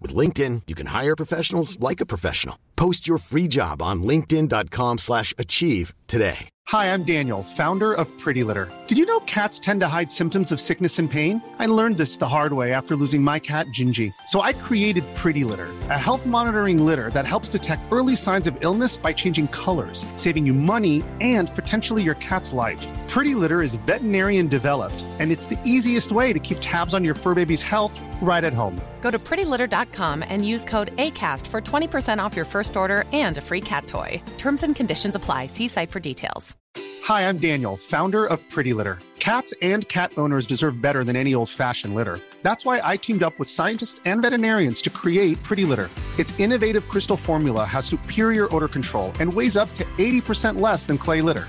With LinkedIn, you can hire professionals like a professional. Post your free job on linkedin.com slash achieve today. Hi, I'm Daniel, founder of Pretty Litter. Did you know cats tend to hide symptoms of sickness and pain? I learned this the hard way after losing my cat, Gingy. So I created Pretty Litter, a health monitoring litter that helps detect early signs of illness by changing colors, saving you money and potentially your cat's life. Pretty Litter is veterinarian developed, and it's the easiest way to keep tabs on your fur baby's health right at home. Go to prettylitter.com and use code ACAST for 20% off your first order and a free cat toy. Terms and conditions apply. See site for details. Hi, I'm Daniel, founder of Pretty Litter. Cats and cat owners deserve better than any old fashioned litter. That's why I teamed up with scientists and veterinarians to create Pretty Litter. Its innovative crystal formula has superior odor control and weighs up to 80% less than clay litter.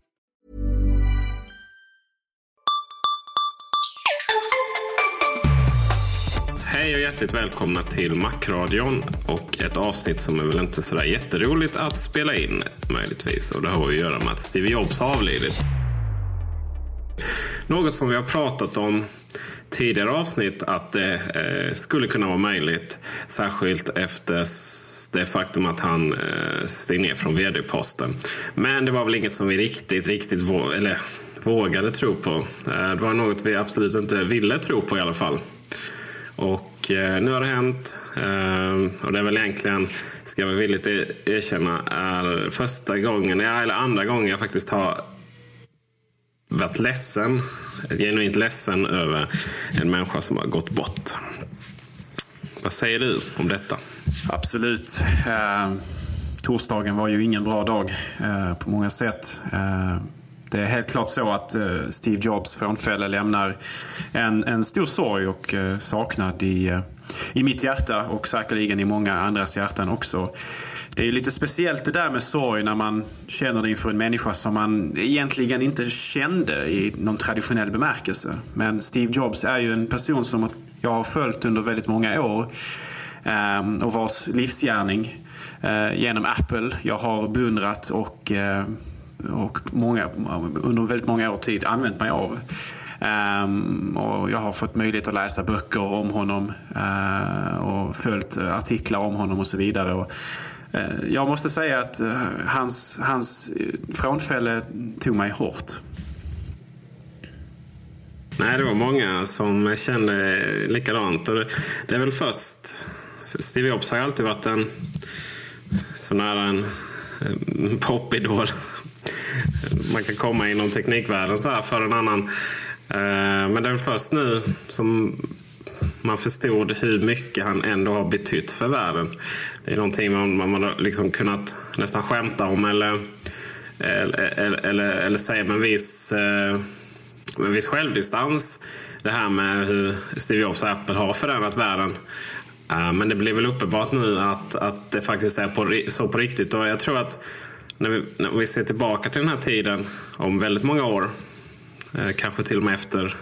Hej och hjärtligt välkomna till Macradion och ett avsnitt som är väl inte sådär jätteroligt att spela in möjligtvis. Och det har att göra med att Steve Jobs har avlidit. Något som vi har pratat om tidigare avsnitt att det eh, skulle kunna vara möjligt. Särskilt efter det faktum att han eh, steg ner från vd-posten. Men det var väl inget som vi riktigt, riktigt vå eller, vågade tro på. Eh, det var något vi absolut inte ville tro på i alla fall. Och eh, nu har det hänt. Eh, och det är väl egentligen, ska jag villigt e- erkänna, är första gången, eller andra gången jag faktiskt har varit ledsen, genuint ledsen över en människa som har gått bort. Vad säger du om detta? Absolut. Eh, torsdagen var ju ingen bra dag eh, på många sätt. Eh, det är helt klart så att eh, Steve Jobs frånfälle lämnar en, en stor sorg och eh, saknad i, eh, i mitt hjärta och säkerligen i många andras hjärtan också. Det är lite speciellt det där med sorg när man känner det inför en människa som man egentligen inte kände i någon traditionell bemärkelse. Men Steve Jobs är ju en person som jag har följt under väldigt många år ehm, och vars livsgärning eh, genom Apple jag har beundrat och eh, och många, under väldigt många år tid använt mig av. Um, och jag har fått möjlighet att läsa böcker om honom uh, och följt artiklar om honom och så vidare. Och, uh, jag måste säga att uh, hans, hans frånfälle tog mig hårt. Nej, det var många som kände likadant. Och det, det är väl först... Steve Jobs har ju alltid varit en så nära en popidol man kan komma inom teknikvärlden så här för en annan. Eh, men det är först nu som man förstod hur mycket han ändå har betytt för världen. Det är någonting man, man har liksom kunnat nästan skämta om eller, eller, eller, eller säga med en viss, eh, med en viss självdistans. Det här med hur Steve Jobs och Apple har förändrat världen. Eh, men det blir väl uppenbart nu att, att det faktiskt är på, så på riktigt. Och jag tror att när vi, när vi ser tillbaka till den här tiden om väldigt många år, eh, kanske till och med efter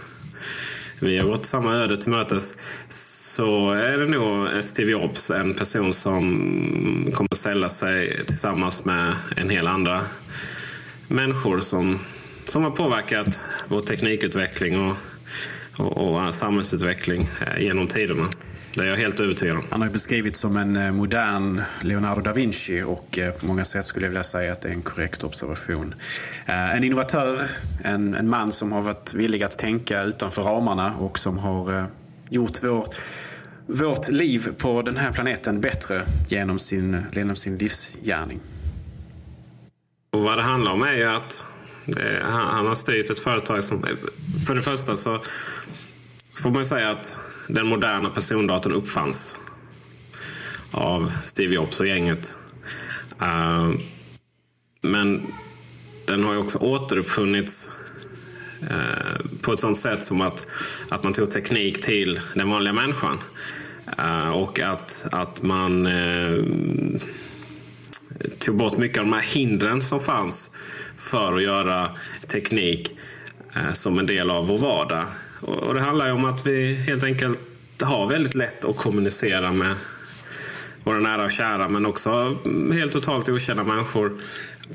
vi har gått samma öde till mötes, så är det nog Steve Jobs en person som kommer att ställa sig tillsammans med en hel andra människor som, som har påverkat vår teknikutveckling och, och, och samhällsutveckling eh, genom tiderna. Det är jag helt övertygad om. Han har beskrivits som en eh, modern Leonardo da Vinci och eh, på många sätt skulle jag vilja säga att det är en korrekt observation. Eh, en innovatör, en, en man som har varit villig att tänka utanför ramarna och som har gjort vår, vårt liv på den här planeten bättre genom sin, genom sin livsgärning. Och vad det handlar om är ju att han har styrt ett företag som... För det första så får man säga att den moderna persondatorn uppfanns av Steve Jobs och gänget. Uh, men den har ju också återuppfunnits eh, på ett sånt sätt som att, att man tog teknik till den vanliga människan. Eh, och att, att man eh, tog bort mycket av de här hindren som fanns för att göra teknik eh, som en del av vår vardag. Och, det handlar ju om att vi helt enkelt har väldigt lätt att kommunicera med våra nära och kära men också helt totalt okända människor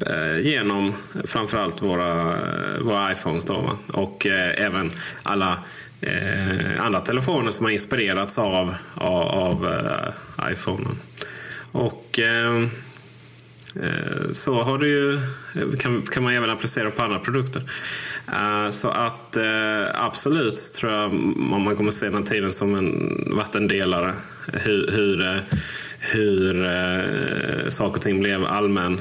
eh, genom framförallt våra, våra iPhones. Då, va? Och eh, även alla eh, andra telefoner som har inspirerats av, av, av eh, iPhonen. Och eh, Eh, så har du ju, eh, kan, kan man även applicera på andra produkter. Eh, så att absolut tror jag man kommer se den här tiden som en vattendelare. Hur, hur, hur saker och ting blev allmän,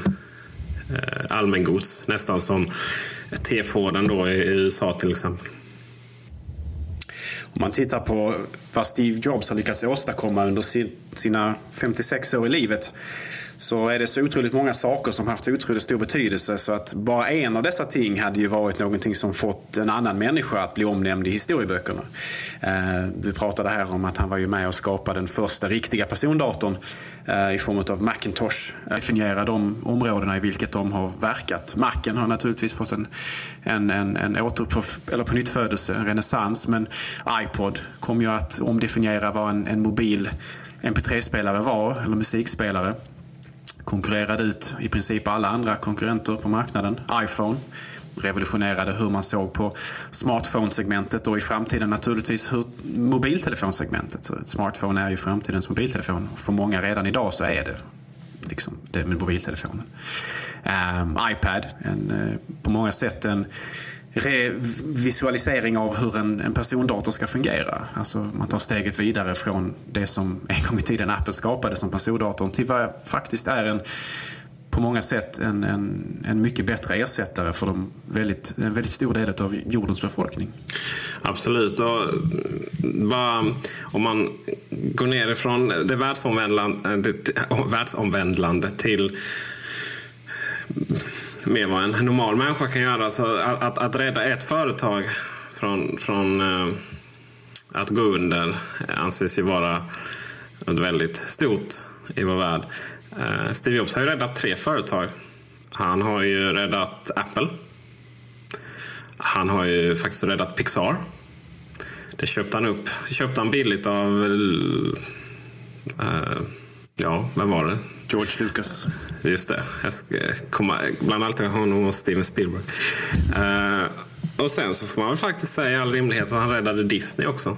allmängods. Nästan som T-Forden då i USA till exempel. Om man tittar på vad Steve Jobs har lyckats åstadkomma under sina 56 år i livet så är det så otroligt många saker som haft otroligt stor betydelse så att bara en av dessa ting hade ju varit någonting som fått en annan människa att bli omnämnd i historieböckerna. Eh, vi pratade här om att han var ju med och skapade den första riktiga persondatorn eh, i form av Macintosh. Eh, definiera de områdena i vilket de har verkat. Macen har naturligtvis fått en, en, en, en eller på nytt födelse, en renässans. Men iPod kom ju att omdefiniera vad en, en mobil MP3-spelare var, eller musikspelare konkurrerade ut i princip alla andra konkurrenter på marknaden. iPhone revolutionerade hur man såg på smartphone-segmentet och i framtiden naturligtvis hur mobiltelefonsegmentet. Så smartphone är ju framtidens mobiltelefon. För många redan idag så är det liksom det med mobiltelefonen. Um, iPad, en, eh, på många sätt en visualisering av hur en, en persondator ska fungera. Alltså man tar steget vidare från det som en gång i tiden Apple skapade som persondatorn till vad faktiskt är en på många sätt en, en, en mycket bättre ersättare för de väldigt, en väldigt stor del av jordens befolkning. Absolut. Och mm, bara, om man går ner ifrån det världsomvändlande, världsomvändlande till mer vad en normal människa kan göra. Så att, att, att rädda ett företag från, från eh, att gå under anses ju vara väldigt stort i vår värld. Eh, Steve Jobs har ju räddat tre företag. Han har ju räddat Apple. Han har ju faktiskt räddat Pixar. Det köpte han upp. Köpte han billigt av... Eh, ja, vem var det? George Lucas. Just det. Jag ska komma, bland alltid honom och Steven Spielberg. Uh, och sen så får man väl faktiskt säga i all rimlighet att han räddade Disney också.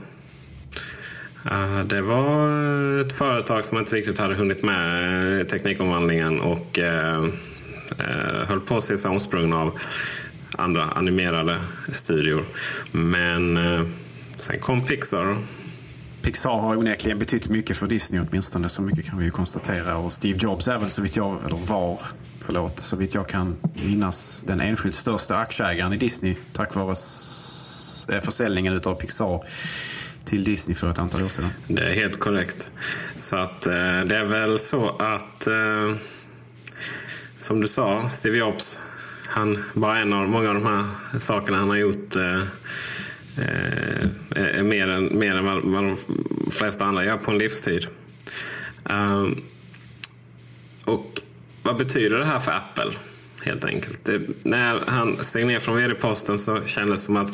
Uh, det var ett företag som inte riktigt hade hunnit med eh, teknikomvandlingen och uh, höll på att se sig omsprungna av andra animerade studior. Men sen kom Pixar Pixar har onekligen betytt mycket för Disney åtminstone. Så mycket kan vi ju konstatera. Och Steve Jobs är väl så vitt jag, eller var, förlåt, så vitt jag kan minnas den enskilt största aktieägaren i Disney tack vare eh, försäljningen utav Pixar till Disney för ett antal år sedan. Det är helt korrekt. Så att eh, det är väl så att eh, som du sa, Steve Jobs, han var en av många av de här sakerna han har gjort eh, eh, mer än, mer än vad, vad de flesta andra gör på en livstid. Um, och vad betyder det här för Apple? Helt enkelt. Det, när han steg ner från vd-posten så kändes det som att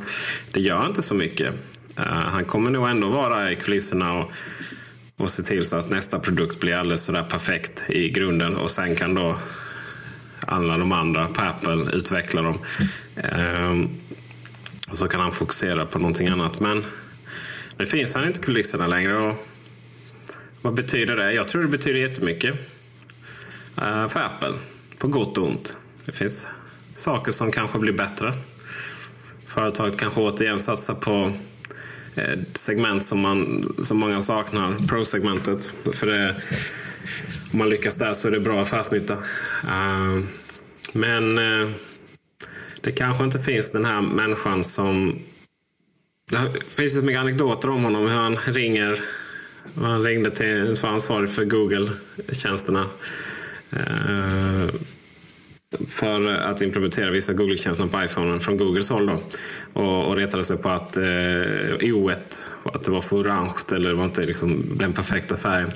det gör inte så mycket. Uh, han kommer nog ändå vara i kulisserna och, och se till så att nästa produkt blir alldeles sådär perfekt i grunden och sen kan då alla de andra på Apple utveckla dem. Ehm, och så kan han fokusera på någonting annat. Men nu finns han inte i kulisserna längre. Och vad betyder det? Jag tror det betyder jättemycket uh, för Apple. På gott och ont. Det finns saker som kanske blir bättre. Företaget kanske återigen satsar på ett segment som, man, som många saknar. Pro-segmentet. För det, om man lyckas där så är det bra affärsnytta. Eh, men det kanske inte finns den här människan som... Det finns så mycket anekdoter om honom. Hur han ringer. Han ringde till, som ansvarig för Google-tjänsterna. Eh, för att implementera vissa Google-tjänster på iPhone från Googles håll. Då. Och, och retade sig på att eh, O1 att det var för orange eller det var inte liksom den perfekta färgen.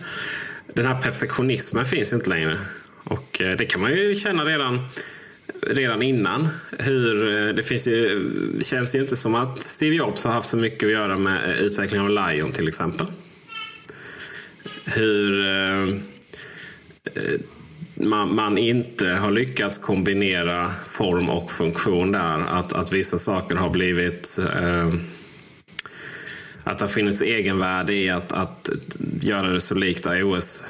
Den här perfektionismen finns ju inte längre. Och eh, det kan man ju känna redan redan innan. Hur, eh, det finns ju, känns ju inte som att Steve Jobs har haft så mycket att göra med eh, utvecklingen av Lion till exempel. Hur eh, eh, man, man, inte har lyckats kombinera form och funktion där. Att, att vissa saker har blivit eh, att det har funnits egenvärde i att, att göra det så likt iOS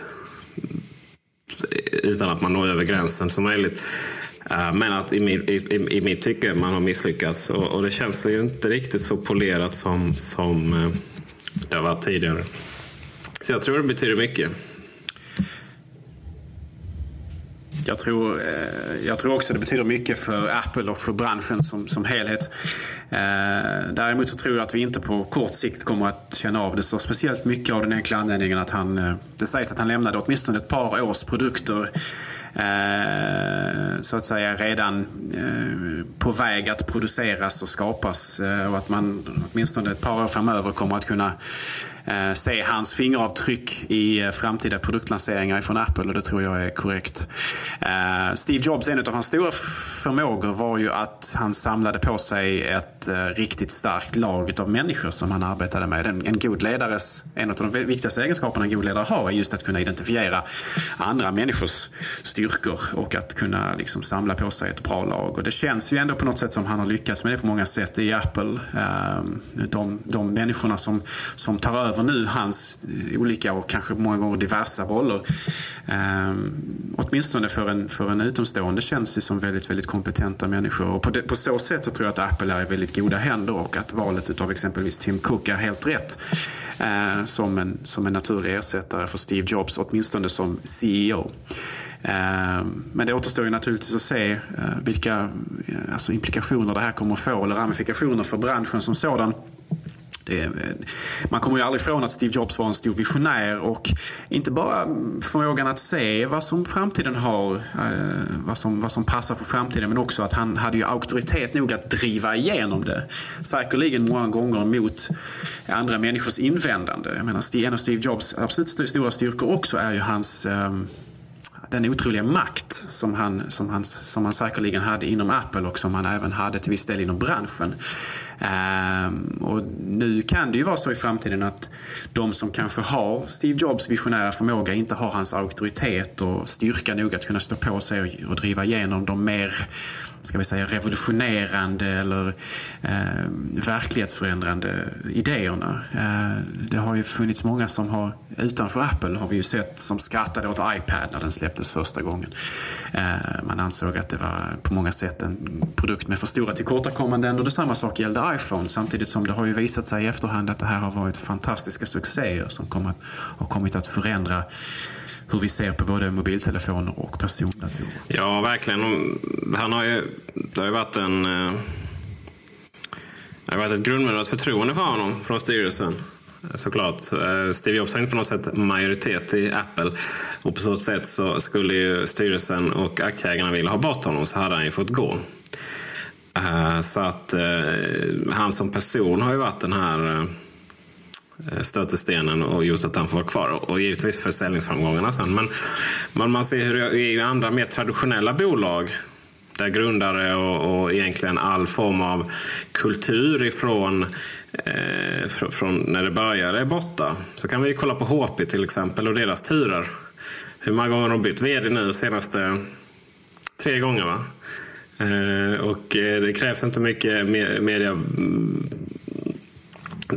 utan att man når över gränsen som möjligt. Eh, men att i, i, i mitt tycke man har misslyckats. Och, och, det känns ju inte riktigt så polerat som, som eh, det har varit tidigare. Så jag tror det betyder mycket. Jag tror, eh, jag tror också det betyder mycket för Apple och för branschen som, som helhet. Däremot så tror jag att vi inte på kort sikt kommer att känna av det så speciellt mycket av den enkla anledningen att han, det sägs att han lämnade åtminstone ett par års produkter Eh, så att säga redan eh, på väg att produceras och skapas eh, och att man åtminstone ett par år framöver kommer att kunna Eh, se hans fingeravtryck i eh, framtida produktlanseringar från Apple och det tror jag är korrekt. Eh, Steve Jobs, en av hans stora förmågor var ju att han samlade på sig ett eh, riktigt starkt lag av människor som han arbetade med. En, en god ledares, en av de viktigaste egenskaperna en god ledare har är just att kunna identifiera andra människors styrkor och att kunna liksom samla på sig ett bra lag. Och det känns ju ändå på något sätt som han har lyckats med det på många sätt i Apple. Ehm, de, de människorna som, som tar över över nu hans eh, olika och kanske många gånger diversa roller. Um, åtminstone för en, för en utomstående känns det som väldigt, väldigt kompetenta människor. Och på, det, på så sätt så tror jag att Apple är i väldigt goda händer och att valet av exempelvis Tim Cook är helt rätt. Uh, som, en, som en naturlig ersättare för Steve Jobs, åtminstone som CEO. Ehm, men det återstår ju naturligtvis att se eh, vilka alltså implikationer det här kommer att få eller ramifikationer för branschen som sådan. Det, eh, man kommer ju aldrig ifrån att Steve Jobs var en stor visionär och inte bara förmågan att se vad som framtiden har, eh, vad som, vad som passar för framtiden, men också att han hade ju auktoritet nog att driva igenom det. Säkerligen många gånger mot eh, andra människors invändande. Jag menar, en av Steve Jobs absolut stora styrkor också är ju hans den otroliga makt som han, som, han, som han säkerligen hade inom Apple och som han även hade till viss del inom branschen. Um, och nu kan det ju vara så i framtiden att de som kanske har Steve Jobs visionära förmåga inte har hans auktoritet och styrka nog att kunna stå på sig och, och driva igenom de mer ska vi säga, revolutionerande eller eh, verklighetsförändrande idéerna. Eh, det har ju funnits många som har, utanför Apple har vi ju sett, som skrattade åt iPad när den släpptes första gången. Eh, man ansåg att det var på många sätt en produkt med för stora tillkortakommanden och detsamma sak gällde iPhone samtidigt som det har ju visat sig i efterhand att det här har varit fantastiska succéer som kommer, har kommit att förändra hur vi ser på både mobiltelefoner och persondatorer. Ja, verkligen. Han har ju, det har ju varit en... Eh, det har varit ett grundmurat förtroende för honom från styrelsen. Eh, såklart. Eh, Steve Jobs har inte på något sätt majoritet i Apple. Och på så sätt så skulle ju styrelsen och aktieägarna vilja ha bort honom så hade han ju fått gå. Så att han som person har ju varit den här Eh, stötestenen och gjort att han får vara kvar. Och givetvis försäljningsframgångarna sen. Men, men man ser hur det är i andra mer traditionella bolag där grundare och, och egentligen all form av kultur ifrån eh, fr från när det började är borta. Så kan vi kolla på HP till exempel och deras turer. Hur många gånger har de bytt vd nu senaste tre gånger va? Eh, och eh, det krävs inte mycket media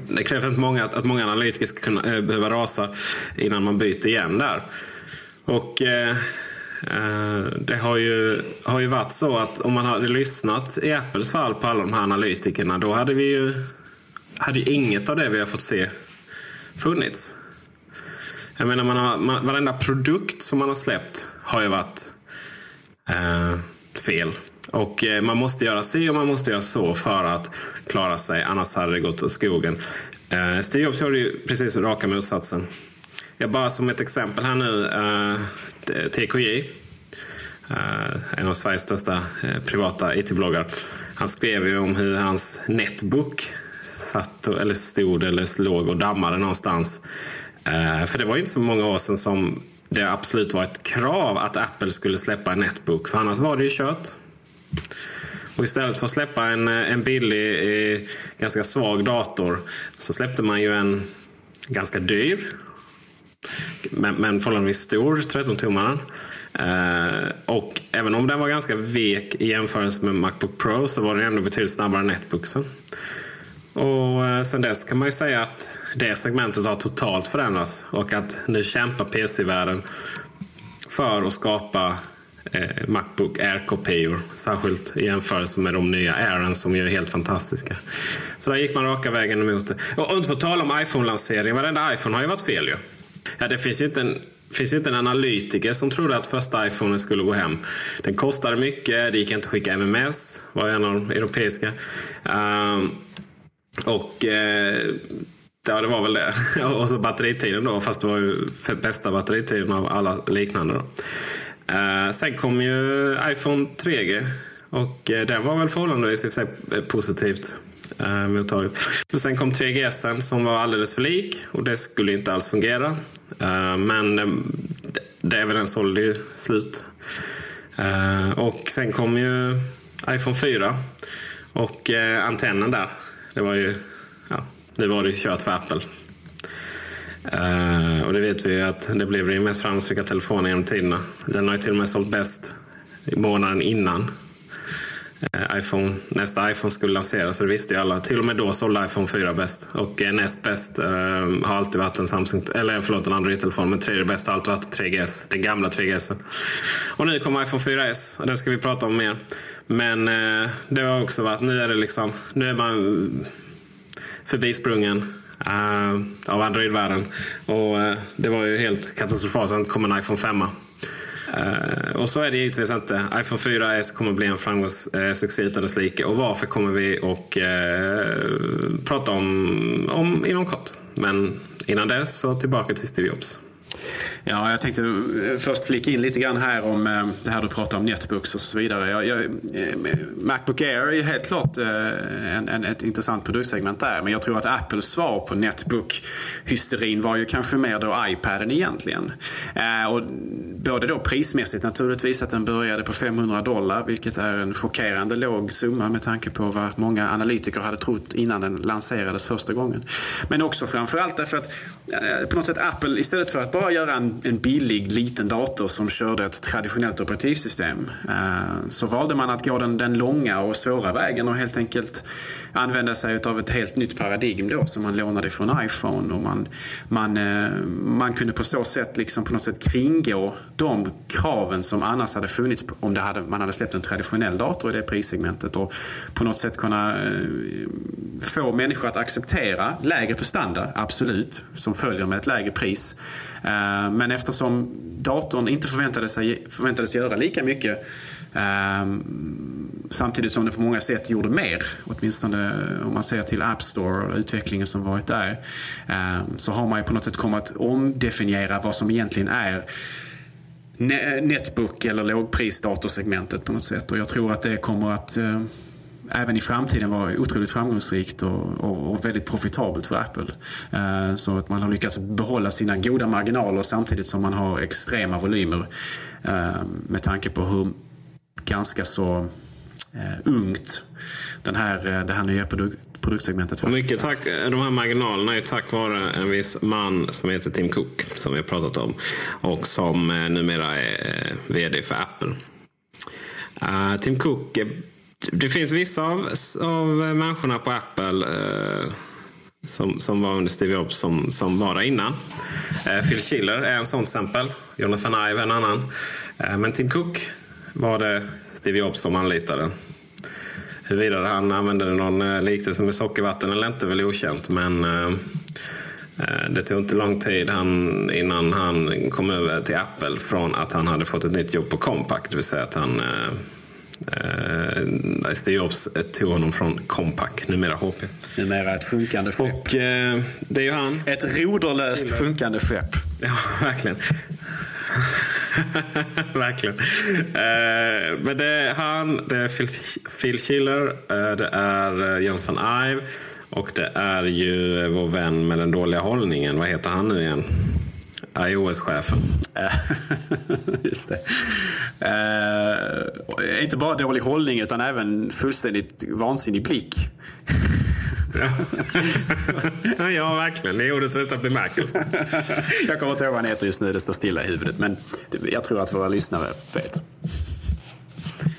det krävs inte många, att många analytiker ska kunna, äh, behöva rasa innan man byter igen där. Och eh, eh, det har ju, har ju varit så att om man hade lyssnat i Apples fall på alla de här analytikerna då hade vi ju hade inget av det vi har fått se funnits. Jag menar, man har, man, varenda produkt som man har släppt har ju varit eh, fel. Och eh, man måste göra si och man måste göra så för att klara sig. Annars hade det gått åt skogen. Eh, Steve Jobs gjorde ju precis raka motsatsen. Jag bara som ett exempel här nu. Eh, TKJ. Eh, en av Sveriges största eh, privata IT-bloggar. Han skrev ju om hur hans netbook satt eller stod eller låg och dammade någonstans. Eh, för det var ju inte så många år sedan som det absolut var ett krav att Apple skulle släppa en netbook. För annars var det ju kört. Och istället för att släppa en, eh, en billig, eh, ganska svag dator så släppte man ju en ganska dyr men, men förhållandevis stor 13-tummaren. Uh, eh, och även om den var ganska vek i jämförelse med Macbook Pro så var den ändå betydligt snabbare än Netbooksen. Och uh, sen dess kan man ju säga att det segmentet har totalt förändrats och att nu kämpar PC-världen för att skapa eh, Macbook Air-kopior. Särskilt i jämförelse med de nya Airen som ju är helt fantastiska. Så där gick man raka vägen emot det. Och inte för att tala om iPhone-lanseringen. Varenda iPhone har ju varit fel ju. Ja, det finns ju inte en finns ju inte en analytiker som trodde att första iPhonen skulle gå hem. Den kostade mycket, det gick inte att skicka MMS, var en av de europeiska. Um, och uh, ja, det var väl det. och så batteritiden då, fast det var ju bästa batteritiden av alla liknande. Då. Eh, sen kom ju iPhone 3G och eh, den var väl förhållandevis i sig eh, positivt eh, mottaget. Sen kom 3GS som var alldeles för lik och det skulle inte alls fungera. Eh, men eh, det är väl den sålde ju slut. Eh, och sen kom ju iPhone 4 och eh, antennen där. Det var ju, ja, nu var det ju kört för Apple. Uh, och det vet vi ju att det blev den mest framgångsrika telefonen genom tiderna. Den har ju till och med sålt bäst i månaden innan uh, iPhone, nästa iPhone skulle lanseras. Så det visste ju alla. Till och med då sålde iPhone 4 bäst. Och uh, näst bäst har alltid varit en Samsung, eller förlåt en Android-telefon. Men tredje bäst har alltid varit 3GS, den gamla 3GS. Och nu kommer iPhone 4S och den ska vi prata om mer. Men det har också varit, nu är det liksom, nu är man förbisprungen uh, av Android-världen. Och uh, det var ju helt katastrofalt. Sen kom en iPhone 5. Uh, eh, och så är det givetvis inte. iPhone 4S kommer bli en framgångssuccé utan dess like. Och varför kommer vi att prata om, om inom kort. Men innan dess så tillbaka till Steve Jobs. Ja, jag tänkte eh, först flika in lite grann här om eh, det här du pratar om netbooks och så vidare. Jag, jag, eh, Macbook Air är ju helt klart en, en, ett intressant produktsegment där. Men jag tror att Apples svar på netbook-hysterin var ju kanske mer då iPaden egentligen. Och både då prismässigt naturligtvis, att den började på 500 dollar, vilket är en chockerande låg summa med tanke på vad många analytiker hade trott innan den lanserades första gången. Men också framförallt därför att på något sätt Apple, istället för att bara göra en en, billig liten dator som körde ett traditionellt operativsystem eh, så valde man att gå den, den långa och svåra vägen och helt enkelt använda sig av ett helt nytt paradigm då som man lånade från iPhone. Och man, man, eh, man kunde på så sätt liksom på något sätt kringgå de kraven som annars hade funnits om det hade, man hade släppt en traditionell dator i det prissegmentet och på något sätt kunna eh, få människor att acceptera lägre prestanda, absolut, som följer med ett lägre pris. Eh, men eftersom datorn inte förväntades, förväntades göra lika mycket ehm, samtidigt som det på många sätt gjorde mer, åtminstone om man ser till App Store och utvecklingen som varit där, ehm, så har man ju på något sätt kommit att omdefiniera vad som egentligen är netbook eller lågprisdatorsegmentet på något sätt. Och jag tror att det kommer att ehm, även i framtiden vara otroligt framgångsrikt och, och, och väldigt profitabelt för Apple. Eh, så att man har lyckats behålla sina goda marginaler samtidigt som man har extrema volymer eh, med tanke på hur ganska så eh, ungt den här, eh, det här nya produkt, produktsegmentet. Mycket tack, de här marginalerna är tack vare en viss man som heter Tim Cook som vi har pratat om och som numera är vd för Apple. Uh, Tim Cook, det finns vissa av, av människorna på Apple eh, som, som var under Steve Jobs som, som var där innan. Eh, Phil Schiller är en sån exempel. Jonathan Ive är en annan. Eh, men Tim Cook var det Steve Jobs som anlitade. Huruvida han använde någon eh, liknelse med sockervatten eller inte är väl okänt. Men eh, eh, det tog inte lång tid han, innan han kom över till Apple från att han hade fått ett nytt jobb på Compaq. Det vill säga att han Eh, Steve Jobs tog honom från Compaq, numera HP. Numera ett sjunkande skepp. Och eh, det är ju han. Ett roderlöst sjunkande skepp. Ja, verkligen. Verkligen. Eh, men det är han, det är Phil, Phil Schiller, eh, det är eh, Jonathan Ive och det är ju vår vän med den dåliga hållningen. Vad heter han nu igen? iOS-chefen. Just det. Uh, inte bara dålig hållning utan även fullständigt vansinnig blick. ja, verkligen. I ordets rätta bemärkelse. jag kommer inte ihåg vad han heter just nu, det står stilla i huvudet. Men jag tror att våra lyssnare vet.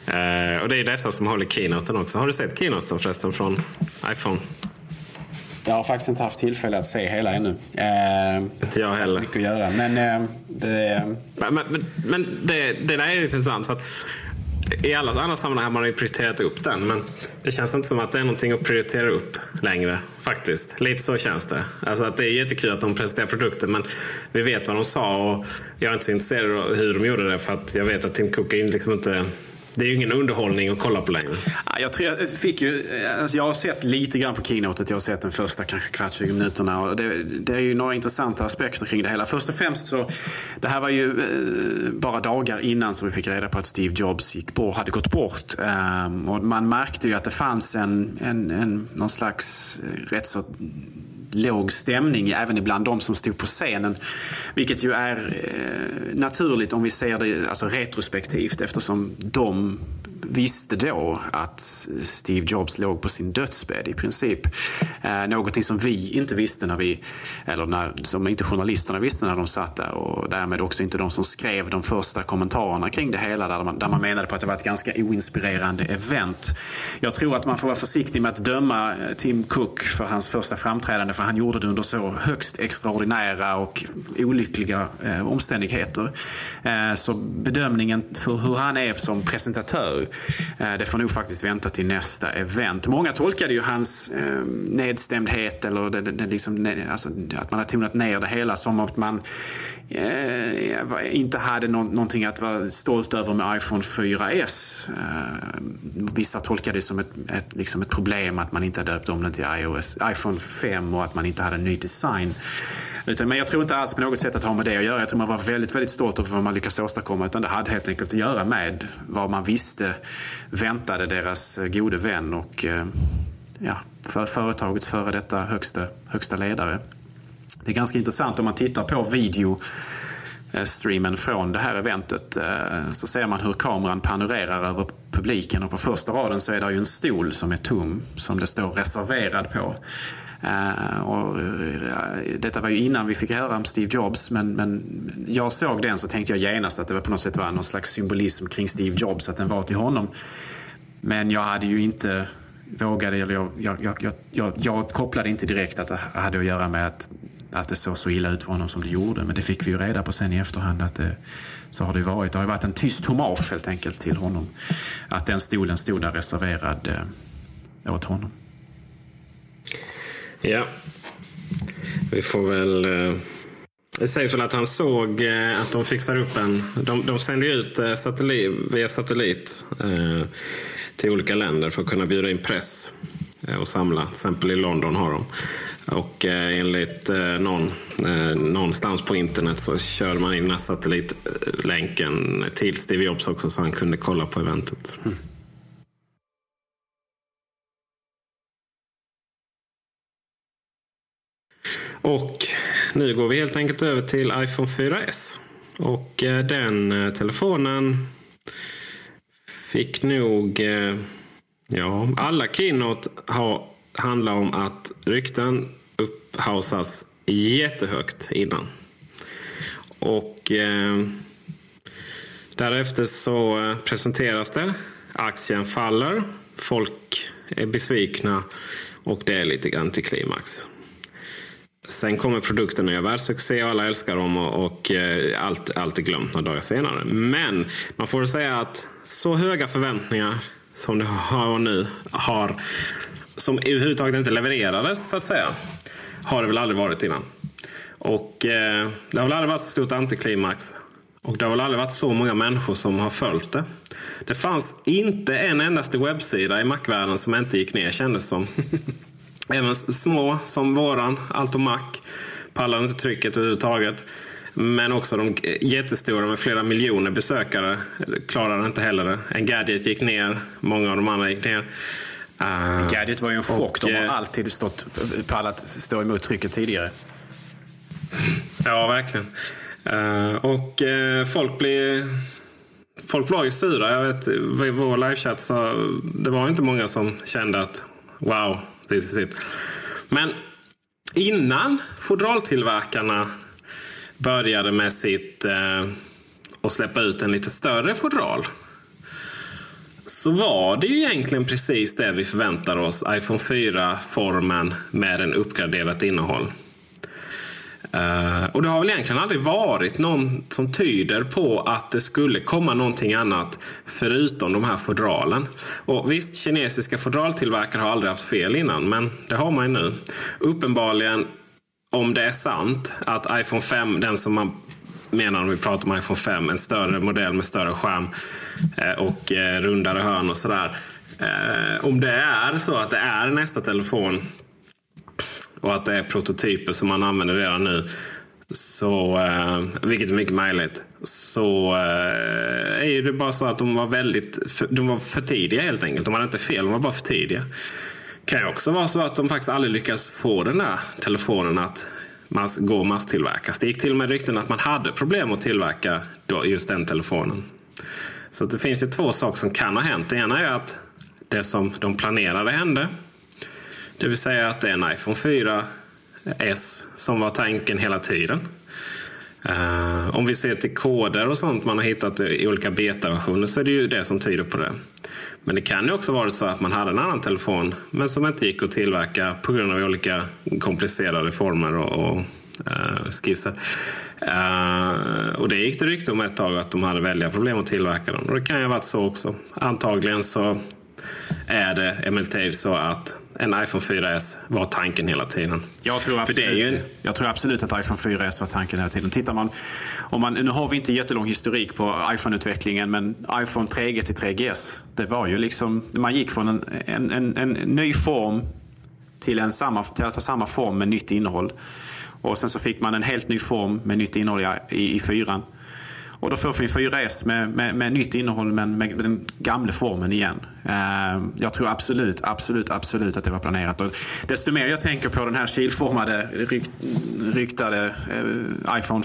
Uh, och det är dessa som håller keynoten också. Har du sett keynoten förresten från iPhone? Jag har faktiskt inte haft tillfälle att se hela ännu. Eh, inte jag heller. Mycket att göra. Men, eh, det... men, men, men det, det där är intressant. För att i alla andra sammanhang har man ju prioriterat upp den. Men det känns inte som att det är någonting att prioritera upp längre. Faktiskt. Lite så känns det. Alltså att det är jättekul att de presenterar produkten. Men vi vet vad de sa. Och jag är inte så intresserad av hur de gjorde det. För att jag vet att Tim Cook är liksom inte det är ju ingen underhållning att kolla på längre. Jag, tror jag, fick ju, alltså jag har sett lite grann på keynotet. Jag har sett den första kanske kvart, 20 minuterna. Och det, det, är ju några intressanta aspekter kring det hela. Först och främst så, det här var ju eh, bara dagar innan som vi fick reda på att Steve Jobs gick bort, hade gått bort. Um, och man märkte ju att det fanns en, en, en någon slags eh, rätt så låg stämning även ibland de som stod på scenen. Vilket ju är eh, naturligt om vi ser det alltså retrospektivt eftersom de visste då att Steve Jobs låg på sin dödsbädd i princip. Eh, någonting som vi inte visste när vi, eller när, som inte journalisterna visste när de satt där och därmed också inte de som skrev de första kommentarerna kring det hela där man, där man menade på att det var ett ganska oinspirerande event. Jag tror att man får vara försiktig med att döma eh, Tim Cook för hans första framträdande för han gjorde det under så högst extraordinära och olyckliga eh, omständigheter. Eh, så bedömningen för hur han är som presentatör Eh, Eh, det får nog faktiskt vänta till nästa event. Många tolkade ju hans eh, nedstämdhet eller det, det, liksom, alltså, att man har tonat ner det hela som att man eh, inte hade no någonting att vara stolt över med iPhone 4S. Eh, vissa tolkade det som ett, ett, liksom ett problem att man inte döpt om den till iOS, iPhone 5 och att man inte hade en ny design. Utan, men jag tror inte alls på något sätt att ha med det att göra. Jag tror man var väldigt, väldigt stolt över vad man lyckades åstadkomma. Utan det hade helt enkelt att göra med vad man visste väntade deras eh, gode vän och eh, ja, för företagets före detta högsta, högsta ledare. Det är ganska intressant om man tittar på video eh, streamen från det här eventet så ser man hur kameran panorerar över publiken och på första raden så är det ju en stol som är tom som det står reserverad på. Eh, och, eh, detta var ju innan vi fick höra om Steve Jobs men, men jag såg den så tänkte jag genast att det var på något sätt var någon slags symbolism kring Steve Jobs, att den var till honom. Men jag hade ju inte vågade, eller jag, jag, jag, jag, jag kopplade inte direkt att det hade att göra med att, att det såg så illa ut för honom som det gjorde. Men det fick vi ju reda på sen i efterhand att det, så har det varit. Det har varit en tyst hommage helt enkelt till honom. Att den stolen stod där reserverad eh, åt honom. Ja, vi får väl... Eh, det sägs väl att han såg eh, att de fixar upp en... De, de sänder ut eh, satellit, via satellit till olika länder för att kunna bjuda in press och samla. Till exempel i London har de. Och enligt någon, någonstans på internet så körde man in den här satellitlänken till Steve Jobs också så han kunde kolla på eventet. Mm. Och nu går vi helt enkelt över till iPhone 4S. Och eh, den eh, telefonen fick nog... Eh, ja, alla keynote har, handlar om att rykten upphausas jättehögt innan. Och eh, därefter så presenteras det. Aktien faller. Folk är besvikna och det är lite antiklimax. Sen kommer produkten och gör världssuccé och alla älskar dem och, och eh, allt, allt är glömt några dagar senare. Men man får säga att så höga förväntningar som det har nu har som överhuvudtaget inte levererades så att säga. Har det väl aldrig varit innan. Och eh, det har väl aldrig varit så stort antiklimax. Och det har väl aldrig varit så många människor som har följt det. Det fanns inte en endaste webbsida i Mac-världen som inte gick ner kändes som. Även små som våran, Allt och Mac, pallar inte trycket överhuvudtaget. Men också de jättestora med flera miljoner besökare klarade inte heller det. En Gadget gick ner, många av de andra gick ner. Uh, Gadget var ju en chock. Och, de har alltid stått, pallat stå emot trycket tidigare. Ja, verkligen. Uh, och uh, folk blir folk var ju sura. Jag vet, i vår livechatt så det var inte många som kände att wow, this. Men innan fodraltillverkarna började med sitt eh, att släppa ut en lite större fodral så var det ju egentligen precis det vi förväntar oss. iPhone 4-formen med en uppgraderat innehåll. Uh, och det har väl egentligen aldrig varit någon som tyder på att det skulle komma någonting annat förutom de här fodralen. Och visst, kinesiska fodraltillverkare har aldrig haft fel innan, men det har man ju nu. Uppenbarligen, om det är sant, att iPhone 5, den som man menar om vi pratar om iPhone 5, en större modell med större skärm eh, och eh, rundare hörn och sådär. om det är så att det är nästa telefon och att det är prototyper som man använder redan nu. Så, eh, vilket är mycket möjligt. Så eh, är det bara så att de var väldigt för, de var för tidiga helt enkelt. De hade inte fel, de var bara för tidiga. Det kan ju också vara så att de faktiskt aldrig lyckas få den där telefonen att mass, gå masstillverkas. Det gick till och med rykten att man hade problem att tillverka då just den telefonen. Så det finns ju två saker som kan ha hänt. Det ena är att det som de planerade hände det vill säga att det är en iPhone 4S som var tanken hela tiden. Uh, om vi ser till koder och sånt man har hittat i olika betaversioner så är det ju det som tyder på det. Men det kan ju också varit så att man hade en annan telefon men som inte gick att tillverka på grund av olika komplicerade former och, och uh, skisser. Uh, och det gick det rykte om ett tag att de hade väldiga problem att tillverka dem. Och det kan ju ha varit så också. Antagligen så är det emellertid så att en iPhone 4S var tanken hela tiden. Jag tror absolut, en... jag tror absolut att iPhone 4S var tanken hela tiden. Tittar man, om man, nu har vi inte jättelång historik på iPhone-utvecklingen men iPhone 3G till 3GS, det var ju liksom, man gick från en, en, en, en ny form till, en samma, till att ha samma form med nytt innehåll. Och sen så fick man en helt ny form med nytt innehåll i, i, i fyran. Och då får vi 4S med, med, med nytt innehåll men med den gamla formen igen. Eh, jag tror absolut, absolut, absolut att det var planerat. Och desto mer jag tänker på den här kilformade, ryk, ryktade eh, iPhone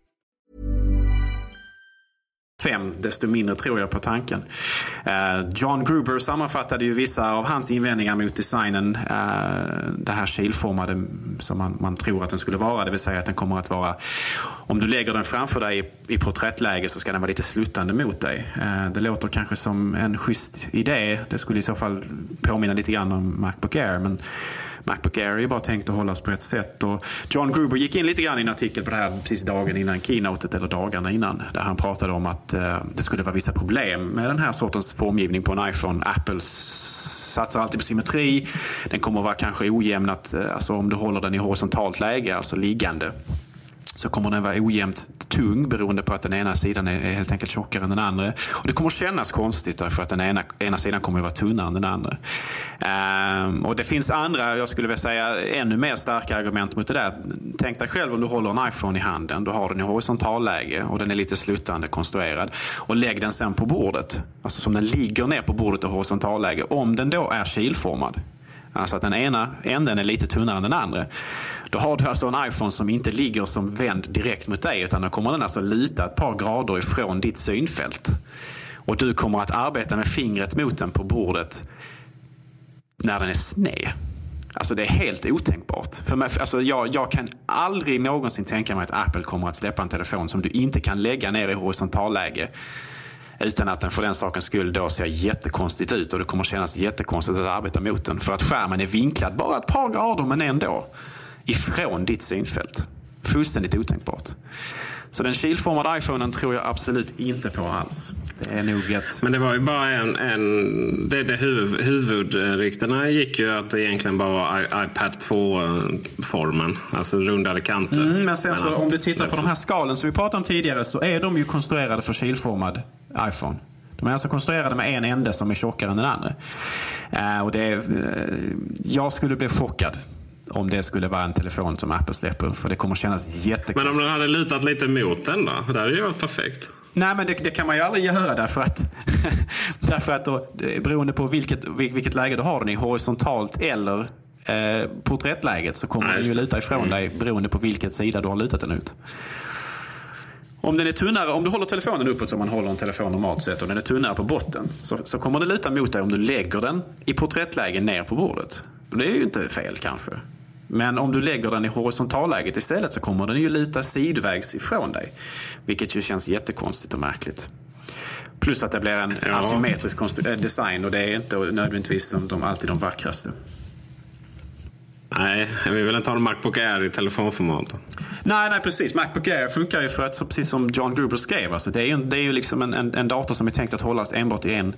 Fem, desto mindre tror jag på tanken. Eh, John Gruber sammanfattade ju vissa av hans invändningar mot designen. Eh, det här kilformade som man, man, tror att den skulle vara. Det vill säga att den kommer att vara, om du lägger den framför dig i, i porträttläge så ska den vara lite sluttande mot dig. Eh, det låter kanske som en schysst idé. Det skulle i så fall påminna lite grann om Macbook Air. Men Macbook Air är ju bara tänkt att hållas på ett sätt. Och John Gruber gick in lite grann i en artikel på det här precis dagen innan keynotet, eller dagarna innan, där han pratade om att eh, det skulle vara vissa problem med den här sortens formgivning på en iPhone. Apple satsar alltid på symmetri. Den kommer att vara kanske ojämn, att, eh, alltså om du håller den i horisontalt läge, alltså liggande så kommer den vara ojämnt tung beroende på att den ena sidan är helt enkelt tjockare än den andra. Och det kommer kännas konstigt därför att den ena, ena sidan kommer att vara tunnare än den andra. Um, och det finns andra, jag skulle vilja säga ännu mer starka argument mot det där. Tänk dig själv om du håller en iPhone i handen. Du har den i horisontalläge och den är lite sluttande konstruerad. Och lägg den sen på bordet. Alltså som den ligger ner på bordet i horisontalläge. Om den då är kilformad. Alltså att den ena änden är lite tunnare än den andra. Då har du alltså en iPhone som inte ligger som vänd direkt mot dig utan då kommer den alltså luta ett par grader ifrån ditt synfält. Och du kommer att arbeta med fingret mot den på bordet när den är sned. Alltså det är helt otänkbart. För mig, alltså jag, jag kan aldrig någonsin tänka mig att Apple kommer att släppa en telefon som du inte kan lägga ner i horisontalläge utan att den för den sakens skull då ser jättekonstigt ut och det kommer kännas jättekonstigt att arbeta mot den. För att skärmen är vinklad bara ett par grader men ändå ifrån ditt synfält. Fullständigt otänkbart. Så den kilformade iPhonen tror jag absolut inte på alls. Det är nog ett... Men det var ju bara en... en det, det huvud, huvudryktena gick ju att det egentligen bara var iPad 2-formen. Alltså rundade kanter. Mm, men sen så om du tittar på de här skalen som vi pratade om tidigare så är de ju konstruerade för kilformad iPhone. De är alltså konstruerade med en ände som är tjockare än den andra. Uh, och det är, uh, jag skulle bli chockad om det skulle vara en telefon som Apple släpper. För det kommer kännas jättekonstigt. Men om den hade lutat lite mot den då? Det hade ju varit perfekt. Nej, men det, det, kan man ju aldrig göra därför att, därför att då, beroende på vilket, vilket läge du har den i, horisontalt eller eh, porträttläget, så kommer Nej, den ju luta ifrån mm. dig beroende på vilket sida du har lutat den ut. Om den är tunnare, om du håller telefonen uppåt som man håller en telefon normalt sett och den är tunnare på botten så, så kommer den luta mot dig om du lägger den i porträttläge ner på bordet. Det är ju inte fel kanske. Men om du lägger den i horisontalläget istället så kommer den ju luta sidvägs ifrån dig. Vilket ju känns jättekonstigt och märkligt. Plus att det blir en ja. asymmetrisk eh, design och det är inte nödvändigtvis de, de, alltid de vackraste. Nej, vi vill inte ha en Macbook Air i telefonformat. Nej, nej precis. Macbook Air funkar ju för att, precis som John Gruber skrev, alltså, det är ju, det är ju liksom en, en, en dator som är tänkt att hållas enbart i en,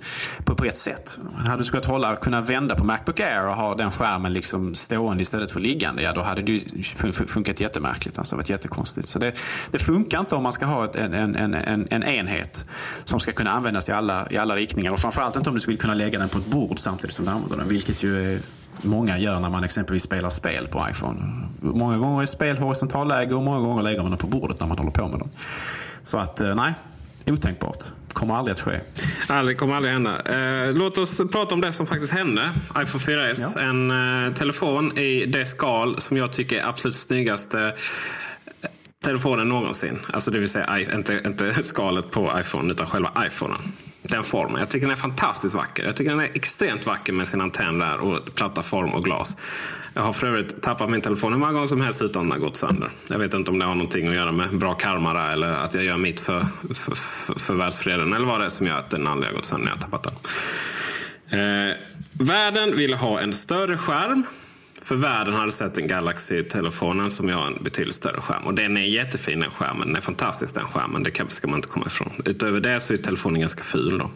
på, på ett sätt. Hade du skulle hålla, kunna vända på Macbook Air och ha den skärmen liksom stående istället för liggande, ja då hade det ju funkat jättemärkligt. Alltså varit jättekonstigt. Så det, det funkar inte om man ska ha ett, en, en, en, en enhet som ska kunna användas i alla, i alla riktningar. Och framförallt inte om du skulle kunna lägga den på ett bord samtidigt som du använder den, vilket ju är många gör när man exempelvis spelar spel på iPhone. Många gånger är spel horisontalläge och många gånger lägger man dem på bordet när man håller på med dem. Så att eh, nej, otänkbart. Kommer aldrig att ske. Aldrig, kommer aldrig hända. Eh, låt oss prata om det som faktiskt hände. iPhone 4S. Ja. En eh, telefon i det skal som jag tycker är absolut snyggaste telefonen någonsin. Alltså det vill säga inte, inte skalet på iPhone utan själva iPhonen den formen. Jag tycker den är fantastiskt vacker. Jag tycker den är extremt vacker med sin antenn där och platta form och glas. Jag har för övrigt tappat min telefon hur många gånger som helst utan den har gått sönder. Jag vet inte om det har någonting att göra med bra karma där, eller att jag gör mitt för, för, för, för världsfreden eller vad det är som gör att den aldrig har gått sönder när jag har tappat den. Eh, världen vill ha en större skärm för världen hade sett en Galaxy-telefonen som jag har en betydligt större skärm. Och den är jättefin den skärmen. Den är fantastisk den skärmen. Det ska man inte komma ifrån. Utöver det så är telefonen ganska ful. Då.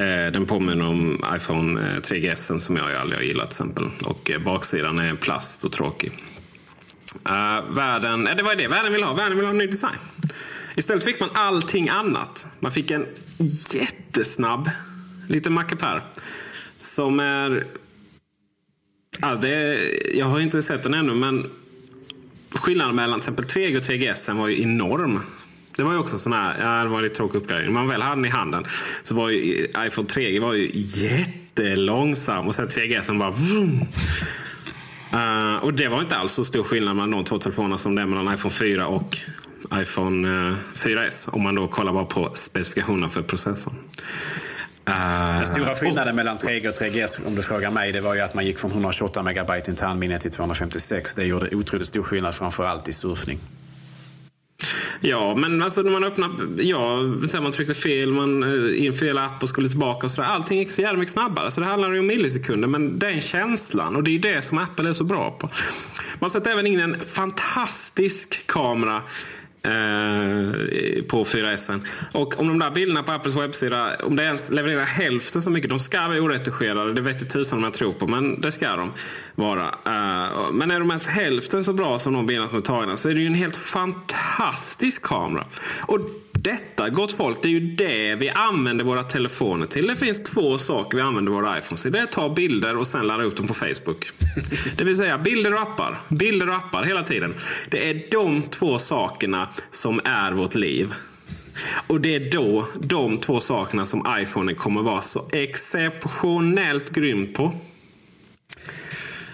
Eh, den påminner om iPhone eh, 3GS som jag aldrig har gillat till exempel. Och eh, baksidan är plast och tråkig. Eh, världen, eh, det var det världen ville ha. Världen ville ha en ny design. Istället fick man allting annat. Man fick en jättesnabb liten mackapär. Som är Alltså det, jag har inte sett den ännu, men skillnaden mellan till exempel 3G och 3GS var ju enorm. Det var ju också sån här, ja, det var lite tråkig uppgradering. När man väl hade den i handen så var ju iPhone 3G var ju jättelångsam och sen 3GS bara vroom. Uh, och det var inte alls så stor skillnad mellan de två telefonerna som det är mellan iPhone 4 och iPhone eh, uh, 4S. Om man då kollar bara på specifikationerna för processorn. Uh, Den stora skillnaden mellan 3G och 3GS om du frågar mig det var ju att man gick från 128 megabyte internminne till 256. Det gjorde otroligt stor skillnad framförallt i surfning. Ja, men alltså när man öppnar... Ja, sen man tryckte fel, man eh, in fel app och skulle tillbaka och sådär. Allting gick så jävla mycket snabbare. Så det handlar ju om millisekunder. Men den känslan, och det är det som Apple är så bra på. Man sätter även in en fantastisk kamera Eh, Eh, på 4S. Och om de där bilderna på Apples webbsida, om det ens levererar hälften så mycket, de ska vara oretuscherade, det vet jag tusan om jag tror på, men det ska de vara. Uh, men är de ens hälften så bra som de bilderna som är tagna så är det ju en helt fantastisk kamera. Och detta, gott folk, det är ju det vi använder våra telefoner till. Det finns två saker vi använder våra iPhones till. Det är att ta bilder och sen ladda upp dem på Facebook. Det vill säga bilder och appar. Bilder och appar hela tiden. Det är de två sakerna som är vårt liv. Och det är då de två sakerna som iPhone kommer vara så exceptionellt grym på.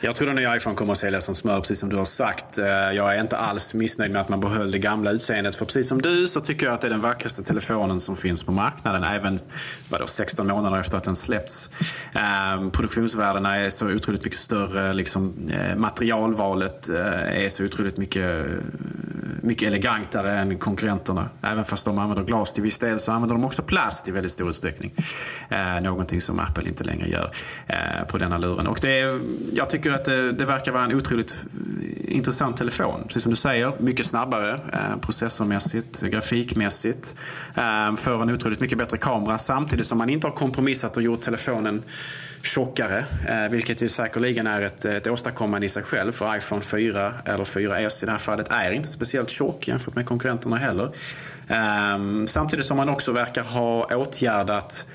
Jag tror den nya iPhone kommer att säljas som smör, precis som du har sagt. Eh, jag är inte alls missnöjd med att man behöll det gamla utseendet. För precis som du så tycker jag att det är den vackraste telefonen som finns på marknaden. Även vadå, 16 månader efter att den släppts. Eh, produktionsvärdena är så otroligt mycket större. Liksom, eh, materialvalet eh, är så otroligt mycket, mycket elegantare än konkurrenterna. Även fast de använder glas till viss del så använder de också plast i väldigt stor utsträckning. Eh, någonting som Apple inte längre gör på denna luren. Och det är, jag tycker tycker att det, det, verkar vara en otroligt eh, intressant telefon. Precis som du säger, mycket snabbare eh, processormässigt, grafikmässigt. Eh, får en otroligt mycket bättre kamera samtidigt som man inte har kompromissat och gjort telefonen tjockare, eh, vilket ju säkerligen är ett, ett åstadkommande i sig själv. För iPhone 4 eller 4S i det här fallet är inte speciellt tjock jämfört med konkurrenterna heller. Eh, samtidigt som man också verkar ha åtgärdat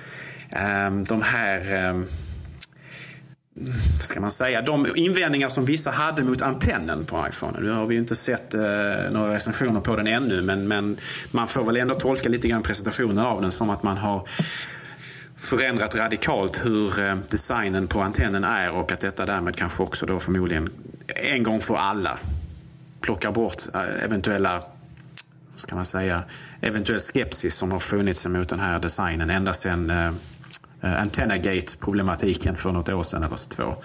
ehm, de här ehm, vad ska man säga, de invändningar som vissa hade mot antennen på iPhone. Nu har vi ju inte sett eh, några recensioner på den ännu men, men man får väl ändå tolka lite grann presentationen av den som att man har förändrat radikalt hur eh, designen på antennen är och att detta därmed kanske också då förmodligen en gång för alla plockar bort eh, eventuella ska man säga, eventuell skepsis som har funnits mot den här designen ända sedan eh, Antenna Antennagate-problematiken för något år sedan eller två.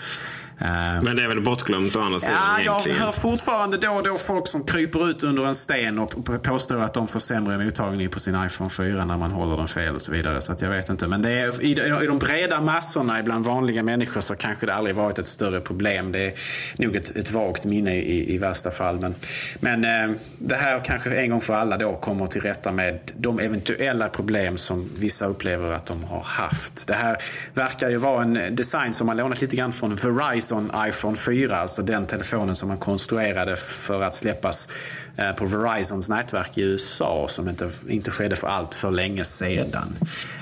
Eh, Men det är väl bortglömt å andra sidan? Ja, jag hör fortfarande då och då folk som kryper ut under en sten och påstår att de får sämre mottagning på sin iPhone 4 när man håller den fel och så vidare. Så att jag vet inte. Men det är, i, i de breda massorna bland vanliga människor så kanske det aldrig varit ett större problem. Det är nog ett, ett vagt minne i, i värsta fall. Men, men eh, det här kanske en gång för alla då kommer till rätta med de eventuella problem som vissa upplever att de har haft. Det här verkar ju vara en design som har lånat lite grann från Verizon Verizon iPhone 4, alltså den telefonen som man konstruerade för att släppas eh, på Verizons nätverk i USA som inte, inte skedde för allt för länge sedan.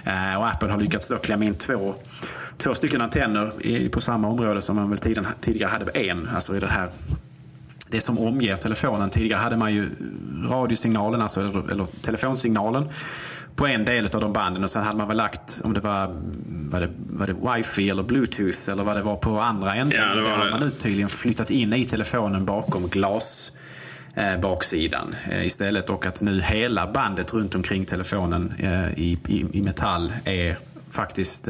Eh, och Apple har lyckats då klämma in två, två stycken antenner på samma område som man väl tidigare hade en, alltså i det här det som omger telefonen. Tidigare hade man ju radiosignalen, alltså, eller telefonsignalen på en del av de banden och sen hade man väl lagt, om det var, var, det, var det wifi eller bluetooth eller vad det var på andra änden. Ja, det, det har man nu tydligen flyttat in i telefonen bakom glas eh, baksidan eh, istället och att nu hela bandet runt omkring telefonen eh, i, i, i, metall är faktiskt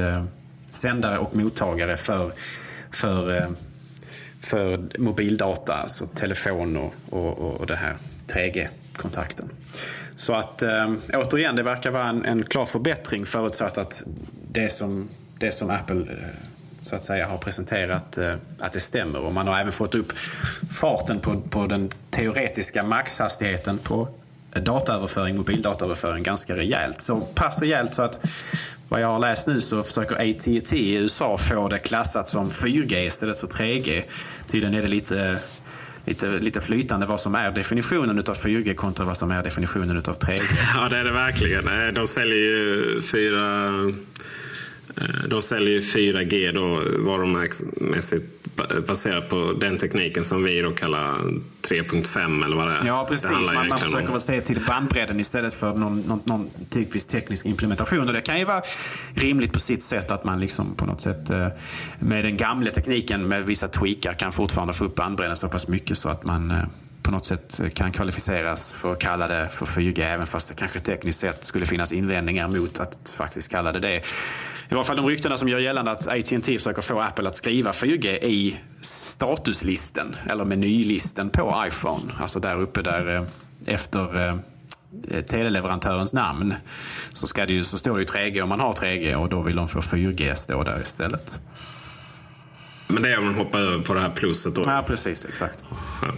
sändare och mottagare för, för, för mobildata, alltså telefon och, och, och det här 3G-kontakten. Så att eh, återigen, det verkar vara en, en klar förbättring förutsatt att det som, det som Apple eh, så att säga har presenterat eh, att det stämmer. Och man har även fått upp farten på, på den teoretiska maxhastigheten på dataöverföring, mobildataöverföring ganska rejält. Så pass rejält så att vad jag har läst nu så försöker AT&T i USA få det klassat som 4G istället för 3G. Tydligen är det lite lite, lite flytande vad som är definitionen av 4G kontra vad som är definitionen av 3G. Ja, det är det verkligen. Eh, de säljer ju 4... Eh, de säljer 4G då varumärkesmässigt baserat på den tekniken som vi då kallar 3.5 eller vad det är. Ja, precis. Man, man försöker väl se till bandbredden istället för någon, någon, någon typisk teknisk implementation. Och det kan ju vara rimligt på sitt sätt att man liksom på något sätt eh, med den gamla tekniken med vissa tweakar kan fortfarande få upp bandbredden så pass mycket så att man eh, på något sätt eh, kan kvalificeras för att kalla det för 4G även fast det kanske tekniskt sett skulle finnas invändningar mot att faktiskt kalla det det. I varje fall de ryktena som gör gällande att AT&T försöker få Apple att skriva 4G i statuslisten eller menylisten på iPhone. Alltså där uppe där eh, efter eh, teleleverantörens namn så, ska det ju, så står det ju 3G om man har 3G och då vill de få 4G stå där istället. Men det är om man hoppar över på det här pluset då? Ja, precis. Exakt. Ja.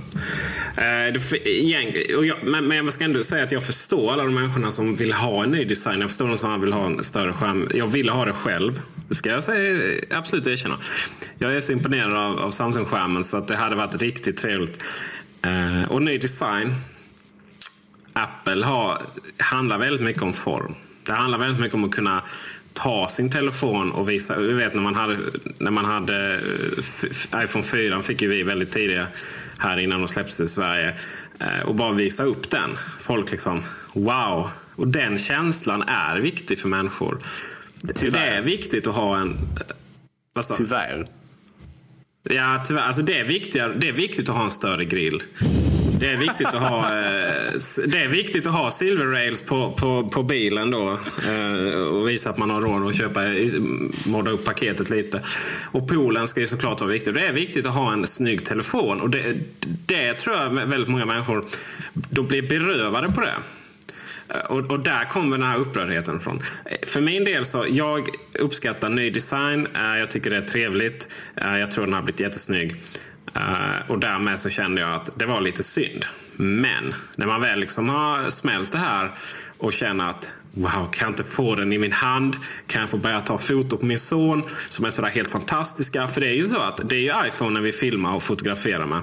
Eh, men jag ska ändå säga att jag förstår alla de människorna som vill ha en ny design. Jag förstår de som vill ha en större skärm. Jag ville ha det själv. Det ska jag säga, absolut erkänna. Jag är så imponerad av, av Samsung-skärmen så att det hade varit riktigt trevligt. Eh, och ny design. Apple har, handlar väldigt mycket om form. Det handlar väldigt mycket om att kunna ta sin telefon och visa. Vi vet när man hade, när man hade eh, iPhone 4 fick ju vi väldigt tidigt här innan de släpptes i Sverige. Eh, och bara visa upp den. Folk liksom, wow. Och den känslan är viktig för människor. Tyvärr. Det är viktigt att ha en... Vad Tyvärr. Ja, tyvärr. Alltså det, är viktigare, det är viktigt att ha en större grill. Det är viktigt att ha, eh, det är viktigt att ha silver rails på, på, på bilen då. Eh, och visa att man har råd att köpa, modda upp paketet lite. Och poolen ska ju såklart vara viktig. Det är viktigt att ha en snygg telefon. Och det, det tror jag väldigt många människor de blir berövade på det. Eh, och, och, där kommer den här upprördheten ifrån. För min del så, jag uppskattar ny design. Jag tycker det är trevligt. Jag tror den har blivit jättesnygg. Uh, och därmed så kände jag att det var lite synd. Men när man väl liksom har smält det här och känner att Wow, kan jag inte få den i min hand? Kan jag få börja ta foto på min son som är sådär helt fantastiska? För det är ju så att det är ju iPhone vi filmar och fotograferar med.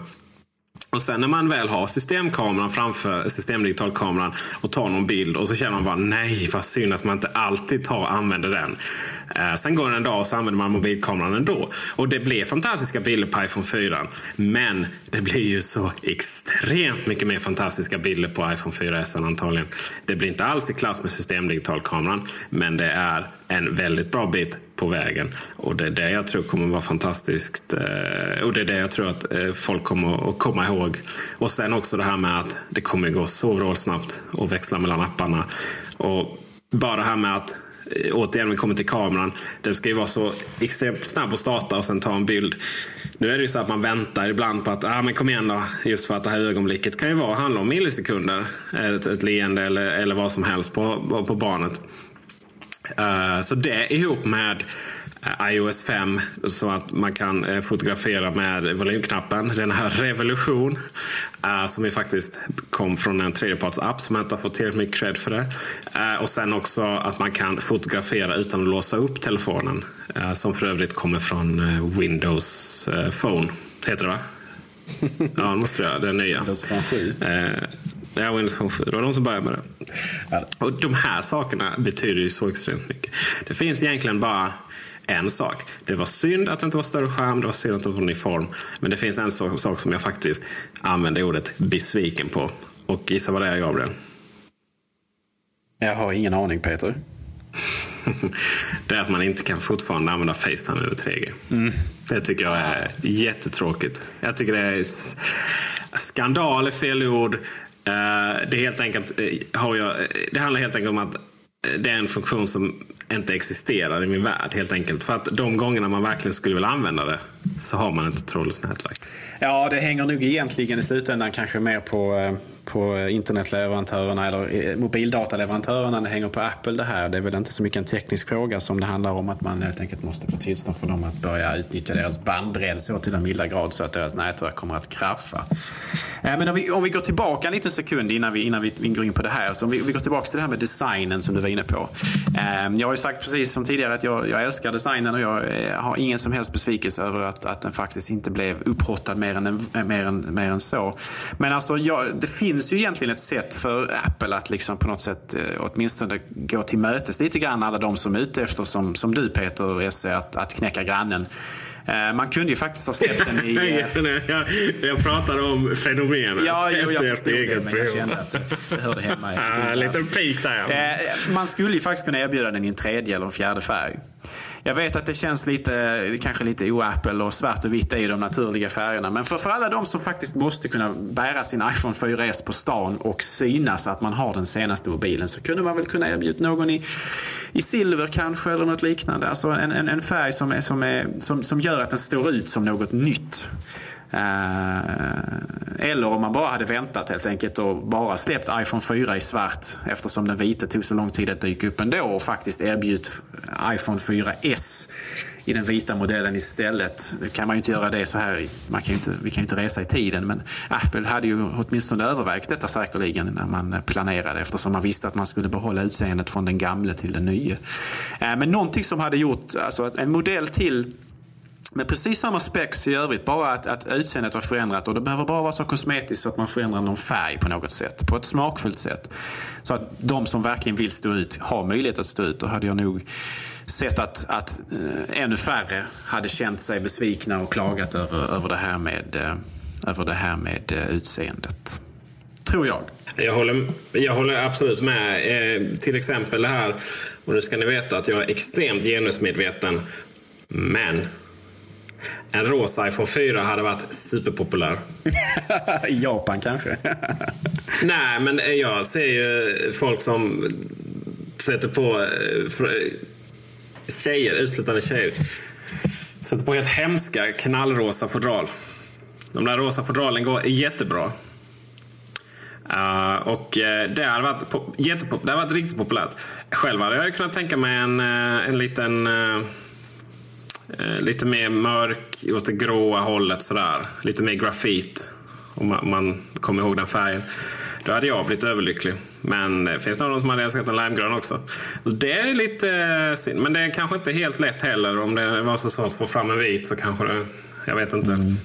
Och sen när man väl har systemkameran framför systemdigitalkameran och tar någon bild och så känner man bara nej vad synd att man inte alltid tar och använder den. Eh, sen går det en dag och så använder man mobilkameran ändå. Och det blir fantastiska bilder på iPhone 4. Men det blir ju så extremt mycket mer fantastiska bilder på iPhone 4S antagligen. Det blir inte alls i klass med systemdigitalkameran. Men det är en väldigt bra bit på vägen. Och det är det jag tror kommer vara fantastiskt. Eh, och det är det jag tror att eh, folk kommer att komma ihåg. Och sen också det här med att det kommer gå så vrålsnabbt att växla mellan apparna. Och bara det här med att eh, återigen, vi kommer till kameran. Den ska ju vara så extremt snabb att starta och sen ta en bild. Nu är det ju så att man väntar ibland på att, ah, men kom igen då. Just för att det här ögonblicket kan ju vara, handla om millisekunder. Ett, ett leende eller, eller vad som helst på, på barnet. Uh, så det ihop med uh, iOS 5 så att man kan uh, fotografera med volymknappen. Den här revolution som ju faktiskt kom från en tredjepartsapp som jag inte har fått tillräckligt mycket cred för det. och sen också att man kan fotografera utan att låsa upp telefonen. som för övrigt kommer från Windows Phone, heter det va? ja, det måste det göra. Det nya. Windows Phone 7. Ja, Windows Phone 7. Det var de som började med det. Och de här sakerna betyder ju så extremt mycket. Det finns egentligen bara en sak. Det var synd att det inte var större skärm, det var synd att det inte var ny form. Men det finns en sak som jag faktiskt använder ordet besviken på. Och gissa vad det är, Gabriel? Jag har ingen aning, Peter. det är att man inte kan fortfarande använda Facetime över 3G. Mm. Det tycker jag är jättetråkigt. Jag tycker det är skandal är fel ord. Eh, det, helt enkelt, eh, har jag, eh, det handlar helt enkelt om att det är en funktion som inte existerar i min värld. Helt enkelt. För att de gångerna man verkligen skulle vilja använda det så har man inte trådlöst nätverk. Ja, det hänger nog egentligen i slutändan kanske mer på på eh, internetleverantörerna eller eh, mobildataleverantörerna det hänger på Apple det här. Det är väl inte så mycket en teknisk fråga som det handlar om att man helt enkelt måste få tillstånd för dem att börja utnyttja deras bandbredd så till en milda grad så att deras nätverk kommer att krascha. Eh, men om vi, om vi går tillbaka en liten sekund innan vi, innan vi går in på det här. Så om vi, om vi går tillbaka till det här med designen som du var inne på. Jag har ju sagt precis som tidigare att jag, jag älskar designen och jag har ingen som helst besvikelse över att, att den faktiskt inte blev upphottad mer än, mer än, mer än så. Men alltså, jag, det finns finns ju egentligen ett sätt för Apple att liksom på något sätt eh, åtminstone gå till mötes lite grann alla de som är ute efter, som, som du Peter Esse, att, att knäcka grannen. Eh, man kunde ju faktiskt ha släppt den i... Eh... jag, jag pratar om fenomenet. Ja, jo, jag förstod det, men jag kände att det hörde hemma i... En liten pik där. Man skulle ju faktiskt kunna erbjuda den i en tredje eller en fjärde färg. Jag vet att det känns lite, kanske lite o-Apple och svart och vitt är ju de naturliga färgerna. Men för, för alla de som faktiskt måste kunna bära sin iPhone 4S på stan och synas att man har den senaste mobilen så kunde man väl kunna erbjuda någon i, i silver kanske eller något liknande. Alltså en, en, en färg som, är, som, är, som, som gör att den står ut som något nytt. Eh, eller om man bara hade väntat helt enkelt och bara släppt iPhone 4 i svart eftersom den vita tog så lång tid att dyka upp ändå och faktiskt erbjudit iPhone 4S i den vita modellen istället. Nu kan man ju inte göra det så här. Man kan inte, vi kan ju inte resa i tiden men Apple hade ju åtminstone övervägt detta säkerligen när man planerade eftersom man visste att man skulle behålla utseendet från den gamle till den nya. Eh, men någonting som hade gjort, alltså en modell till med precis samma spex i övrigt, bara att, att utseendet har förändrat och det behöver bara vara så kosmetiskt så att man förändrar någon färg på något sätt. På ett smakfullt sätt. Så att de som verkligen vill stå ut har möjlighet att stå ut. Då hade jag nog sett att, att äh, ännu färre hade känt sig besvikna och klagat över, över det här med, äh, över det här med äh, utseendet. Tror jag. Jag håller, jag håller absolut med. Eh, till exempel det här, och nu ska ni veta att jag är extremt genusmedveten. Men en rosa iPhone 4 hade varit superpopulär. Japan kanske? Nej, men jag ser ju folk som sätter på eh, tjejer, uteslutande tjejer. Sätter på helt hemska knallrosa fodral. De där rosa fodralen går jättebra. Uh, och uh, det har varit, jättepop- det har varit riktigt populärt. Själv hade jag kunnat tänka mig en, uh, en liten Eh, lite mer mörk åt det gråa hållet sådär. Lite mer grafit. Om man, man kommer ihåg den färgen. Då hade jag blivit överlycklig. Men eh, det finns någon som hade älskat en limegrön också. Det är lite eh, synd. Men det är kanske inte helt lätt heller. Om det var så svårt att få fram en vit så kanske det... Jag vet inte. Mm.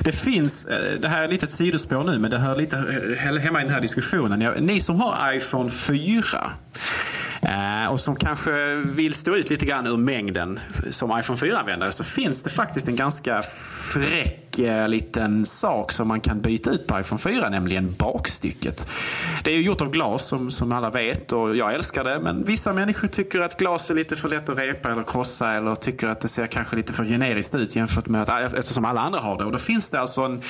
Det finns, eh, det här är lite ett sidospår nu, men det hör lite hemma i den här diskussionen. Ni som har iPhone 4 Eh, och som kanske vill stå ut lite grann ur mängden som iPhone 4-användare så finns det faktiskt en ganska fräck eh, liten sak som man kan byta ut på iPhone 4, nämligen bakstycket. Det är ju gjort av glas som, som alla vet och jag älskar det men vissa människor tycker att glas är lite för lätt att repa eller krossa eller tycker att det ser kanske lite för generiskt ut jämfört med att, eh, eftersom alla andra har det. Och då finns det alltså en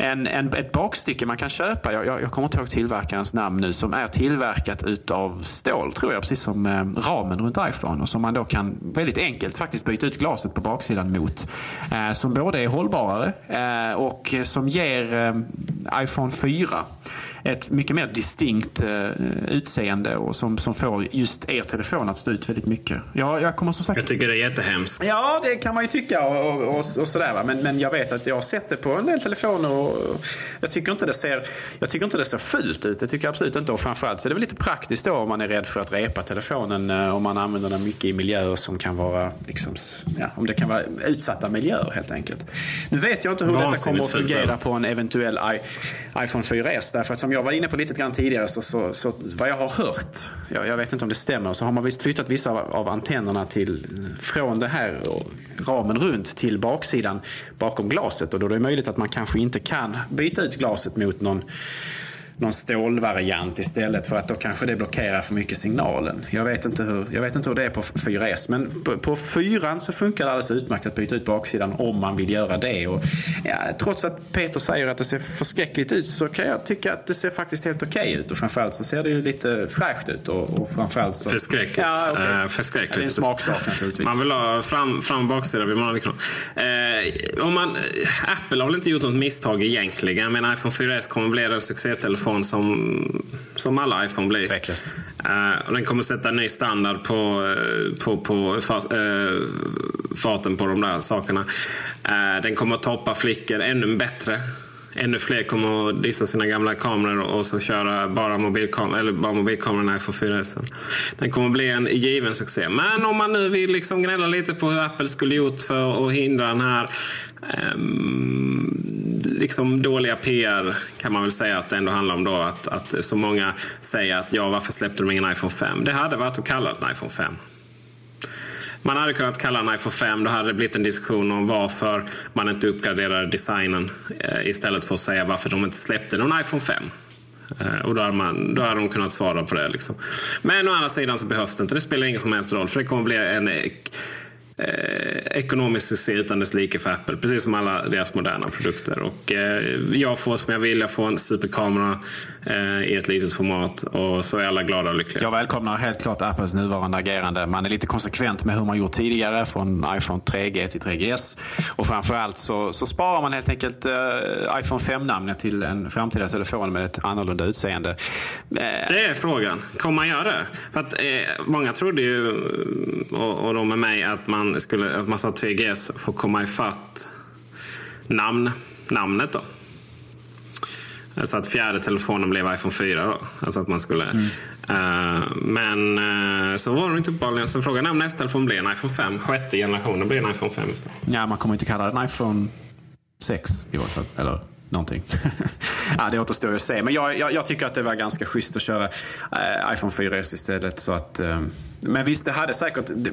en, en, ett bakstycke man kan köpa. Jag, jag, jag kommer inte ihåg tillverkarens namn nu. Som är tillverkat utav stål tror jag. Precis som eh, ramen runt iPhone. Och som man då kan väldigt enkelt faktiskt byta ut glaset på baksidan mot. Eh, som både är hållbarare eh, och som ger eh, iPhone 4 ett mycket mer distinkt uh, utseende och som, som får just er telefon att stå ut väldigt mycket. Ja, jag, kommer som sagt... jag tycker det är jättehemskt. Ja, det kan man ju tycka och, och, och, och sådär. Men, men jag vet att jag har sett det på en del telefoner och jag tycker inte det ser, jag tycker inte det ser fult ut. Det tycker jag absolut inte. Och framförallt så är det väl lite praktiskt då om man är rädd för att repa telefonen uh, om man använder den mycket i miljöer som kan vara, liksom, ja, om det kan vara utsatta miljöer helt enkelt. Nu vet jag inte hur detta kommer att fungera på en eventuell iPhone 4S. Därför att som jag var inne på lite grann tidigare så, så, så vad jag har hört, jag, jag, vet inte om det stämmer, så har man visst flyttat vissa av, av antennerna till, från det här ramen runt till baksidan bakom glaset. Och då är det möjligt att man kanske inte kan byta ut glaset mot någon någon stålvariant istället för att då kanske det blockerar för mycket signalen. Jag vet inte hur, jag vet inte hur det är på 4S men på, på 4 så funkar det alldeles utmärkt att byta ut baksidan om man vill göra det. Och, ja, trots att Peter säger att det ser förskräckligt ut så kan jag tycka att det ser faktiskt helt okej okay ut och framförallt så ser det ju lite fräscht ut. Och, och framförallt så... Förskräckligt. Ja, okay. uh, förskräckligt. det är en smaksak naturligtvis. Man vill ha fram, fram och baksida ha liksom. Uh, om man, Apple har väl inte gjort något misstag egentligen men iPhone 4S kommer bli en succételefon som, som alla iPhone blir. Tveklöst. Uh, och den kommer sätta en ny standard på, uh, på, på fas, uh, farten på de där sakerna. den kommer att toppa flickor ännu bättre. Ännu fler kommer att dissa sina gamla kameror och så köra bara, mobilkam eller bara mobilkamerorna i iPhone 4S. Den kommer att bli en given succé. Men om man nu vill liksom gnälla lite på hur Apple skulle gjort för att hindra den här um, liksom dåliga PR kan man väl säga att det ändå handlar om då. Att, att så många säger att ja, varför släppte de ingen iPhone 5? Det hade varit att kalla det en iPhone 5 man hade kunnat kalla den iPhone 5. Då hade det blivit en diskussion om varför man inte uppgraderade designen eh, istället för att säga varför de inte släppte någon iPhone 5. Eh, och då hade, man, då hade de kunnat svara på det. Liksom. Men å andra sidan så behövs det inte. Det spelar ingen som helst roll. För det kommer bli en eh, ekonomisk succé utan dess like för Apple. Precis som alla deras moderna produkter. Och, eh, jag får som jag vill. Jag får en superkamera eh, i ett litet format. Och så är alla glada och lyckliga. Jag välkomnar helt klart Apples nuvarande agerande. Man är lite konsekvent med hur man gjort tidigare. Från iPhone 3G till 3GS. Och framförallt så, så sparar man helt enkelt eh, iPhone 5-namnet till en framtida telefon med ett annorlunda utseende. Eh, Det är frågan. Kommer man göra det? För att, eh, många trodde ju, och, och de med mig, att man, skulle, att man sa att 3GS får komma ifatt namn, namnet. Då. Så att fjärde telefonen blev iPhone 4. Då. Alltså att man skulle... Eh, men eh, så var det inte uppenbarligen. Så frågan är om nästa telefon blir en iPhone 5. Sjätte generationen blir en iPhone 5 istället. Ja, man kommer inte kalla den iPhone 6 i varje fall. Eller någonting. ja, det återstår att se. Men jag, jag, jag, tycker att det var ganska schysst att köra eh, iPhone 4S istället. Så att, eh, men visst, det hade säkert... Det,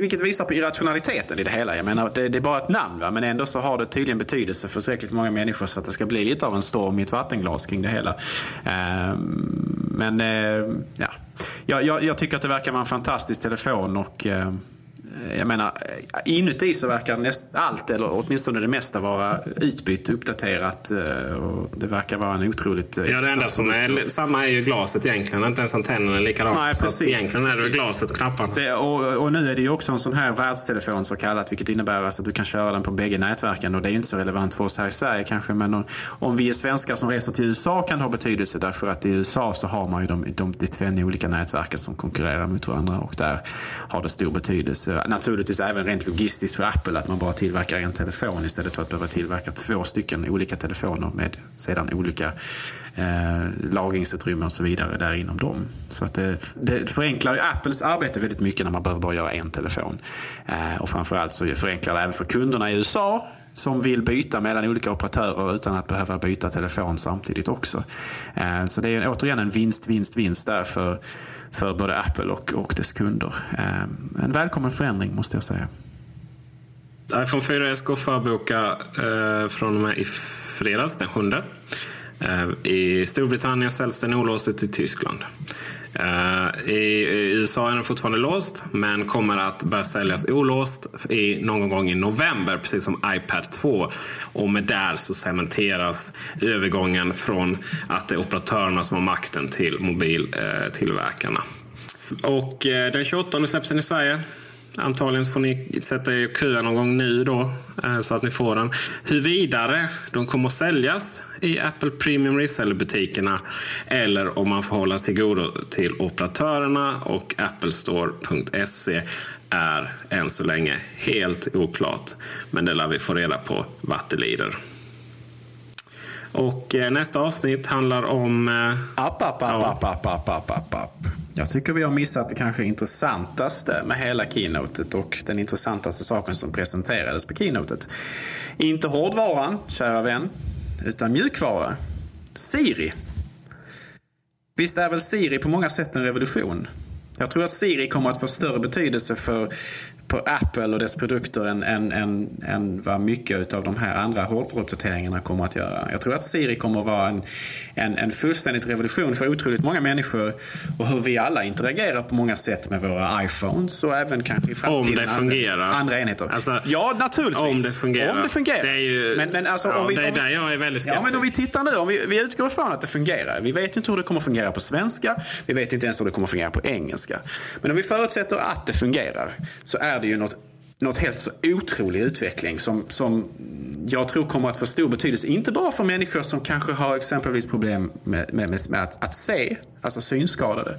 vilket visar på irrationaliteten i det hela. Jag menar, det, det är bara ett namn, va? men ändå så har det tydligen betydelse för tillräckligt många människor så att det ska bli lite av en storm i ett vattenglas kring det hela. Eh, men ehm, ja, jag, jag, jag, tycker att det verkar vara en fantastisk telefon och ehm, jag menar, inuti så verkar näst, allt, eller åtminstone det mesta, vara utbytt, uppdaterat. Och det verkar vara en otroligt... Ja, det enda som är samma är ju glaset egentligen. Inte ens antennen är likadant. Nej, precis, så egentligen är det glaset och knapparna. Det, och, och, nu är det ju också en sån här världstelefon så kallat, vilket innebär alltså att du kan köra den på bägge nätverken. Och det är ju inte så relevant för oss här i Sverige kanske, men om, om vi är svenskar som reser till USA kan det ha betydelse. Därför att i USA så har man ju de, de, de tvenne olika nätverken som konkurrerar mot varandra och där har det stor betydelse naturligtvis även rent logistiskt för Apple att man bara tillverkar en telefon istället för att behöva tillverka två stycken olika telefoner med sedan olika eh, lagringsutrymmen och så vidare där inom dem. Så att det, det förenklar Apples arbete väldigt mycket när man behöver bara göra en telefon. Eh, och framförallt så förenklar det även för kunderna i USA som vill byta mellan olika operatörer utan att behöva byta telefon samtidigt också. Eh, så det är återigen en vinst, vinst, vinst där för för både Apple och, och dess kunder. Ehm, en välkommen förändring måste jag säga. iPhone 4S går förboka eh, från och med i fredags den 7. Ehm, I Storbritannien säljs den olåst ut i Tyskland. Uh, I, USA är den fortfarande låst men kommer att börja säljas olåst i, någon gång i november precis som iPad 2. Och med där så cementeras övergången från att det är operatörerna som har makten till mobiltillverkarna. Och uh, den 28 släpps den i Sverige. Antagligen får ni sätta er i köa någon gång nu då eh, så att ni får den. Hur vidare de kommer att säljas i Apple Premium Reseller-butikerna eller om man får hållas till godo till operatörerna och applestore.se är än så länge helt oklart. Men det lär vi få reda på vad det lider. Och nästa avsnitt handlar om... App, app, app, app, app, app, app, app. Jag tycker vi har missat det kanske intressantaste med hela keynotet och den intressantaste saken som presenterades på keynotet. Inte hårdvaran, kära vän, utan mjukvara. Siri. Visst är väl Siri på många sätt en revolution? Jag tror att Siri kommer att få större betydelse för på Apple och dess produkter än, än, än, än vad mycket av de här andra hårdvaruuppdateringarna kommer att göra. Jag tror att Siri kommer att vara en, en, en fullständigt revolution för otroligt många människor och hur vi alla interagerar på många sätt med våra iPhones och även kanske i framtiden om det fungerar. Andra, andra enheter. Alltså, ja, naturligtvis. Om det fungerar. Om det fungerar. Det är, ju, men, men alltså, ja, om vi, det är om där jag är väldigt skeptisk. Ja, men om vi tittar nu, om vi, vi utgår ifrån att det fungerar. Vi vet inte hur det kommer att fungera på svenska. Vi vet inte ens hur det kommer att fungera på engelska. Men om vi förutsätter att det fungerar så är det ju något något helt så otrolig utveckling som, som jag tror kommer att få stor betydelse. Inte bara för människor som kanske har exempelvis problem med, med, med, med att, att, se, alltså synskadade.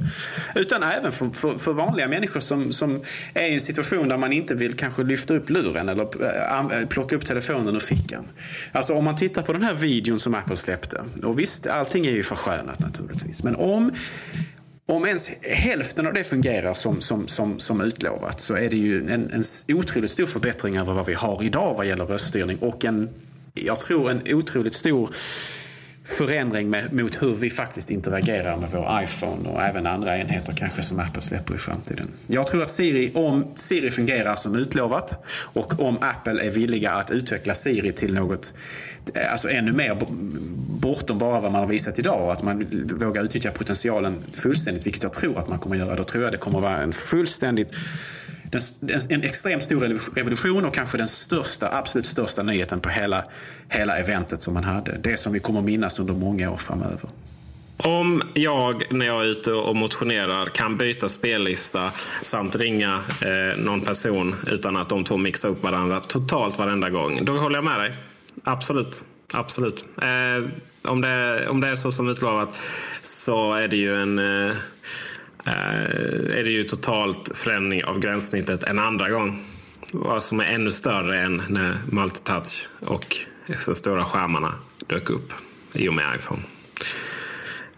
Utan även för, för, för, vanliga människor som, som är i en situation där man inte vill kanske lyfta upp luren eller eh, eh, plocka upp telefonen ur fickan. Alltså om man tittar på den här videon som Apple släppte. Och visst, allting är ju förskönat naturligtvis. Men om om ens hälften av det fungerar som, som, som, som utlovat så är det ju en, en otroligt stor förbättring över vad vi har idag vad gäller röststyrning och en, jag tror en otroligt stor förändring med, mot hur vi faktiskt interagerar med vår iPhone och även andra enheter kanske som Apple släpper i framtiden. Jag tror att Siri, om Siri fungerar som utlovat och om Apple är villiga att utveckla Siri till något Eh, alltså ännu mer bortom bara vad man har visat idag. Att man vågar utnyttja potentialen fullständigt, vilket jag tror att man kommer göra. Då tror jag det kommer vara en fullständigt en extremt stor revolution och kanske den största, absolut största nyheten på hela, hela eventet som man hade. Det som vi kommer minnas under många år framöver. Om jag när jag är ute och motionerar kan byta spellista samt ringa eh, någon person utan att de två mixar upp varandra totalt varenda gång. Då håller jag med dig. Absolut. Absolut. Eh, om, det, om det är så som utlovat så är det ju en eh, eh, är det ju totalt förändring av gränssnittet en andra gång. Vad som är ännu större än när multitouch och de stora skärmarna dök upp i och med iPhone.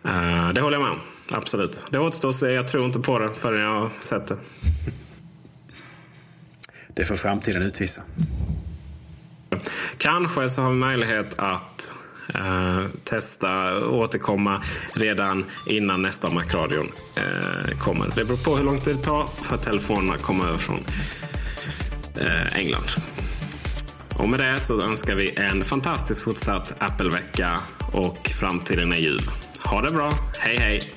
Eh, det håller jag med om. Absolut. Det återstår att se. Jag tror inte på det förrän jag har sett det. Det får framtiden utvisa. Kanske så har vi möjlighet att eh, testa och återkomma redan innan nästa Macradion eh, kommer. Det beror på hur lång tid det tar för att telefonerna kommer över från eh, England. Och med det så önskar vi en fantastisk fortsatt Apple-vecka och framtiden är ljuv. Ha det bra. Hej hej!